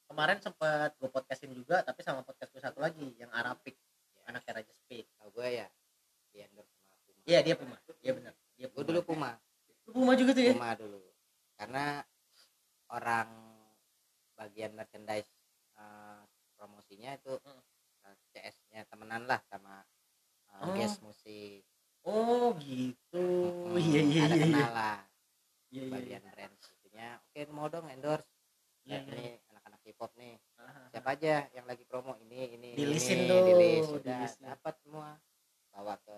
Kemarin sempat gue podcastin juga, tapi sama podcast gue satu lagi yang Arapik, anaknya Raja Speed. tau gue ya di endorse sama Puma. Iya dia Puma, iya benar. Dia gue dulu Puma Puma juga tuh ya? Puma dulu karena orang bagian merchandise eh, promosinya itu Hmm. eh, CS-nya temenan lah sama eh, Oh. guest musik Oh gitu. Mm-mm. Iya iya ada iya. iya. kenalan Iya iya. bagian brand itunya oke mau dong endorse Iya, Ya, iya. ini anak-anak K-pop nih Ah, siapa aja yang lagi promo ini ini ini, Dilisin ini, tuh, dilis sudah dapat semua bawa ke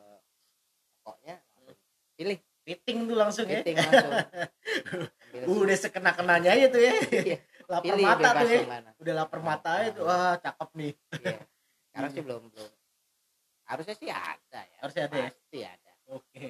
langsung pilih Fitting tuh langsung ya. fitting langsung Ambil [LAUGHS] Udah sekena-kenanya aja tuh ya. Iya. lapar pilih mata tuh ya. mana Udah lapar mata aja tuh. Wah, cakep nih. Iya. [LAUGHS] Sekarang Iya. sih belum belum. Harusnya sih ada ya. Harusnya ada ya? Pasti ada. Oke.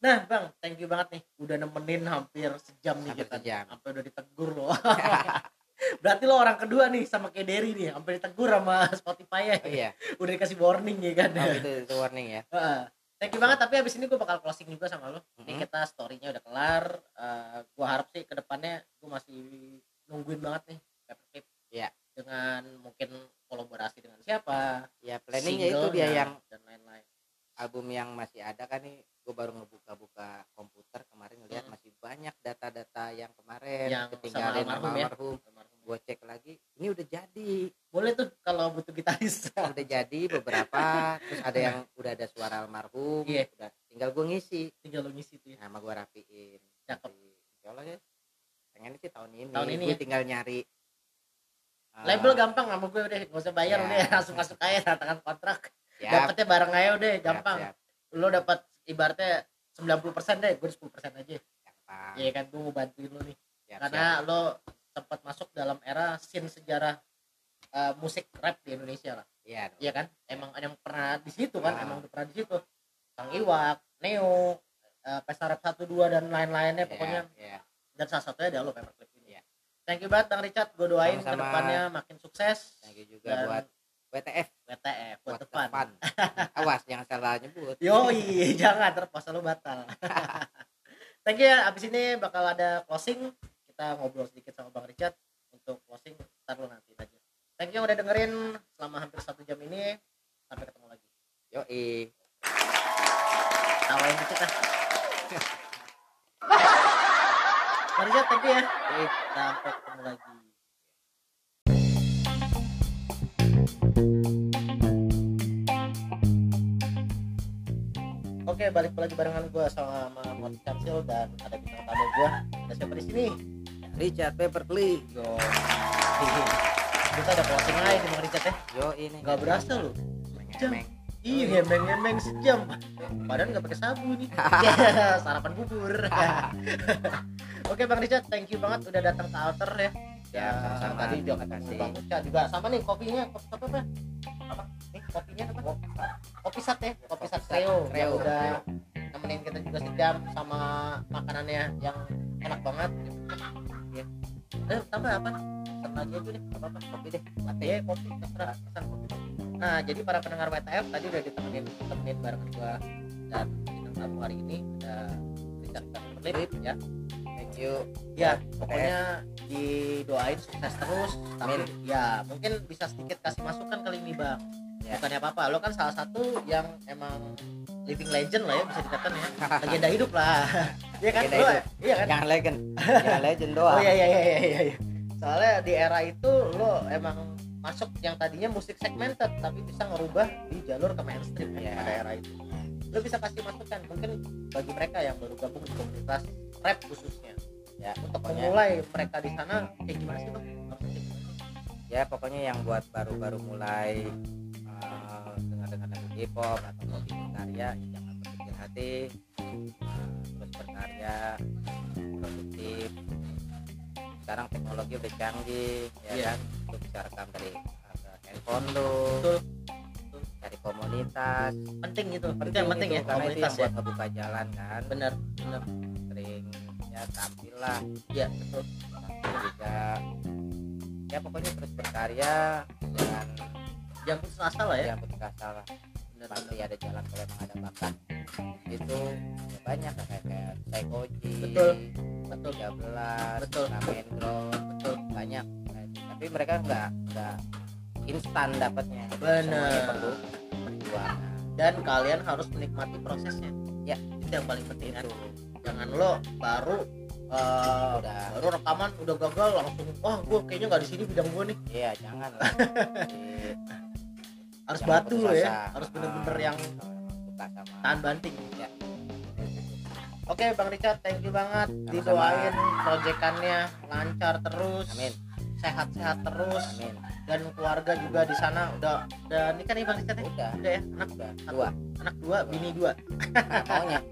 Nah, Bang, thank you banget nih udah nemenin hampir sejam nih Hampir kita. sejam. Sampai udah ditegur loh. [LAUGHS] Berarti lo orang kedua nih sama kayak Derry nih, sampai ditegur sama Spotify ya. Oh iya. Udah dikasih warning ya kan. Oh, itu, itu warning ya. Heeh. Thank you banget tapi abis ini gue bakal closing juga sama lo. Ini Mhm. kita story-nya udah kelar. Eh gue harap sih ke depannya gue masih nungguin banget nih Paperclip. Iya. Dengan mungkin kolaborasi dengan siapa, Ya planningnya itu dia yang dan lain-lain. album yang masih ada kan nih. Gue baru ngebuka-buka komputer kemarin ngeliat Mhm. masih banyak data-data yang kemarin Yang sama ketinggalin sama almarhum ya. almarhum. Gue cek lagi, ini udah jadi, Boleh tuh kalau butuh gitaris. udah jadi beberapa. Terus ada yang udah ada suara almarhum, Iya. udah tinggal gue ngisi. Tinggal lo ngisi tuh ya. nama gue rapiin Cakep. Insya Allah ya pengen sih tahun ini Tahun ini gue ya? tinggal nyari uh, Label gampang sama gue udah, gak usah bayar Ya. udah langsung masuk aja tantangan kontrak. siap, Dapatnya bareng aja udah, siap, gampang. siap, Lo dapat ibaratnya 90% deh, gue 10% aja. Iya kan, gue mau bantuin lo nih. Siap, karena lo sempat masuk dalam era scene sejarah uh, musik rap di Indonesia lah siap. iya iya kan emang yang pernah di situ kan Ah. emang udah pernah di situ Kang Iwak Neo uh, Pesta Rap 12 dan lain-lainnya Iya, pokoknya iya. dan salah satunya ada lo Paperclip ini Iya. thank you banget Bang Richard gue doain Sama-sama. ke depannya makin sukses thank you juga Dan- buat WTF WTF buat buat depan depan awas jangan salah nyebut Yoi, [LAUGHS] jangan terpuasa lo batal. [LAUGHS] Thank you ya. Abis ini bakal ada closing. Kita ngobrol sedikit sama Bang Richard untuk closing. Ntar lo nanti aja. Thank you udah dengerin selama hampir satu jam ini. Sampai ketemu lagi. yoi Tawain dikit ah. [LAUGHS] Bang Richard, thank you ya. Sampai sini? Richard Paperclip Yo. Kita ada closing aja Bang Richard ya. yo ini Gak berasa loh. Sejam. Iya, ngemeng-ngemeng sejam. Padahal nggak pakai sabu nih. [LAUGHS] Ya, sarapan bubur. [LAUGHS] Oke Bang Richard, thank you banget udah datang ke Alter ya. Ya, sama-sama. tadi juga kasih. Bang Uca juga sama nih kopinya, kopi apa apa? Apa? Nih kopinya apa? Kopi sat ya, kopi sat Sat Kreo. Kreo. Yang udah nemenin kita juga sejam sama makanannya yang enak banget. Ya. Eh, tambah apa? Lagi aja deh, apa apa kopi deh. Latte ya, kopi terserah pesan kopi. Nah, jadi para pendengar WTF tadi udah ditemenin temenin bareng gua dan bintang tamu hari ini ada Richard Berlip ya. thank you Ya, pokoknya didoain sukses terus. Tapi Amin. ya mungkin bisa sedikit kasih masukan kali ini bang. Ya. bukannya apa-apa lo kan salah satu yang emang living legend lah ya bisa dikatakan ya. [LAUGHS] Legenda hidup lah. [LAUGHS] Iya kan? Lo hidup. iya kan? Jangan legend. [LAUGHS] Jangan legend doang. Oh iya iya iya iya iya. Soalnya di era itu lo emang masuk yang tadinya musik segmented tapi bisa ngerubah di jalur ke mainstream kan Iya. pada era itu. Lo bisa kasih masukan mungkin bagi mereka yang baru gabung di komunitas rap khususnya. Ya untuk pokoknya. memulai mereka di sana kayak gimana sih bang? Sih? ya pokoknya yang buat baru-baru mulai uh, dengar-dengar lagu K-pop atau mau bikin karya ya jangan berkecil hati. Uh, terus berkarya produktif. Sekarang teknologi udah canggih ya Iya. kan? Lu bisa rekam dari uh, handphone lu. Betul. cari komunitas. Penting gitu itu yang penting itu, ya karena itu yang komunitas ya. buat ngebuka jalan kan? Benar benar. Sering ya tampil lah. Iya betul. Tampil juga. Ya pokoknya terus berkarya dengan jangan putus asa lah ya? Yang putus asa lah. Benar pasti ada jalan kalau emang ada bakat itu ya banyak lah kayak kayak Psychoji Betul. betul. 13 Betul. Ramen betul. banyak. Nah, tapi mereka nggak nggak instan dapatnya. Bener. semuanya perlu perjuangan dan kalian harus menikmati prosesnya. Ya. itu yang paling penting. Kan jangan lo baru eh, udah. baru rekaman udah gagal langsung wah gue kayaknya nggak di sini bidang gue nih. Iya jangan lah [LAUGHS] harus jangan batu putus lo ya. Harus bener-bener yang tahan banting. Ya. oke bang Richard thank you banget. Sama-sama. didoain proyekannya. Lancar terus. Amin. Sehat-sehat terus. Amin. Dan keluarga juga di sana udah udah nikah nih bang Richard ya? Udah. Udah ya? Anak udah dua. anak dua bini dua. Nah, maunya. [LAUGHS]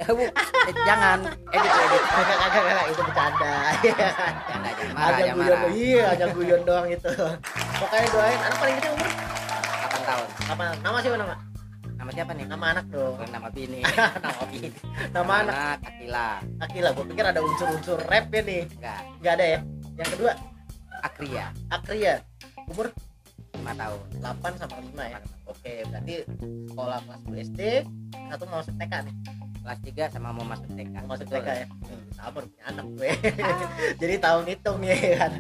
Eh, jangan. Edit edit kagak kagak kagak itu bercanda. Jangan marah ada jangan guyon marah. iya ada guyon doang itu pokoknya doain. Anak paling kecil umur? 8 tahun. Apa nama siapa nama? Nama siapa nih? Nama anak dong. Bukan nama bini. [LAUGHS] Nama bini. Nama anak. Akila. Akila gue pikir ada unsur-unsur rap ya nih. Enggak. Nggak ada ya? Yang kedua? Akria. Akria. Umur? 5 tahun. 8 sama 5 ya? Oke berarti sekolah kelas 2 SD satu mau masuk TK nih. Kelas 3 sama mau masuk TK mau masuk. TK ya? Sama punya anak gue. [LAUGHS] Jadi tahun hitung ya kan.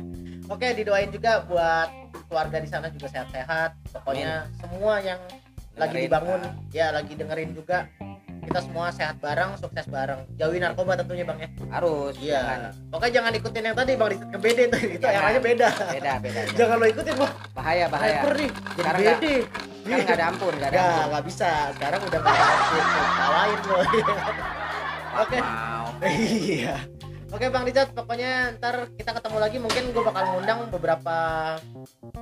Oke didoain juga buat keluarga di sana juga sehat-sehat. Pokoknya semua yang lagi Dengerin, dibangun ah, ya lagi dengerin juga. Kita semua sehat bareng sukses bareng. Jauhi narkoba tentunya bang ya. Harus iya. jangan. pokoknya jangan ikutin yang tadi bang Richard ke BD tuh itu Jangan. eranya beda. Beda beda jangan lo ikutin wah bahaya bahaya. Hyper nih Sekarang BD nggak ada ampun nggak ada Nggak, ampun. nggak bisa. Sekarang udah nggak ada ampun. Lo. [LAUGHS] Oke. iya Oke Bang Richard, pokoknya ntar kita ketemu lagi mungkin gue bakal ngundang beberapa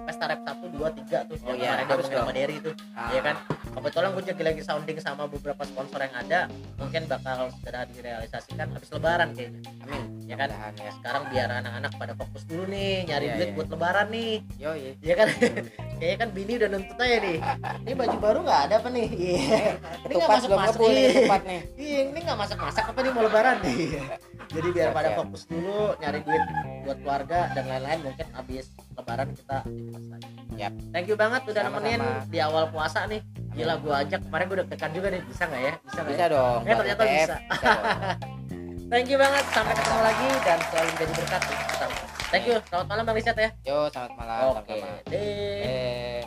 pesta rap 1, 2, 3 tuh Oh iya, kemarin harus sama. Derry tuh Ah, Iya kan? Kebetulan gue juga lagi sounding sama beberapa sponsor yang ada Mungkin bakal segera direalisasikan habis lebaran kayaknya amin Ya kan? Ya Sekarang biar anak-anak pada fokus dulu nih Nyari Iya, duit iya. buat lebaran nih yoi Iya kan? [LAUGHS] Kayaknya kan bini udah nuntut aja nih Ini baju baru nggak ada apa nih? Iya Ini nggak tupat masuk belum masuk ngebul nih Iya. Iya, ini nggak masak-masak apa nih mau lebaran nih. [LAUGHS] Jadi biar Siap, pada siap. fokus dulu nyari duit buat keluarga dan lain-lain mungkin habis lebaran kita lagi. Yap. Thank you banget udah Sama-sama. nemenin di awal puasa nih. Gila gua ajak kemarin gua udah tekan juga nih bisa nggak ya? Bisa nggak bisa ya? dong Eh, ternyata bisa. Dong. [LAUGHS] Thank you banget sampai ketemu lagi dan selalu jadi berkat. Thank you. Selamat malam Bang Richard ya. yo selamat malam Oke. sama-sama Deh. eh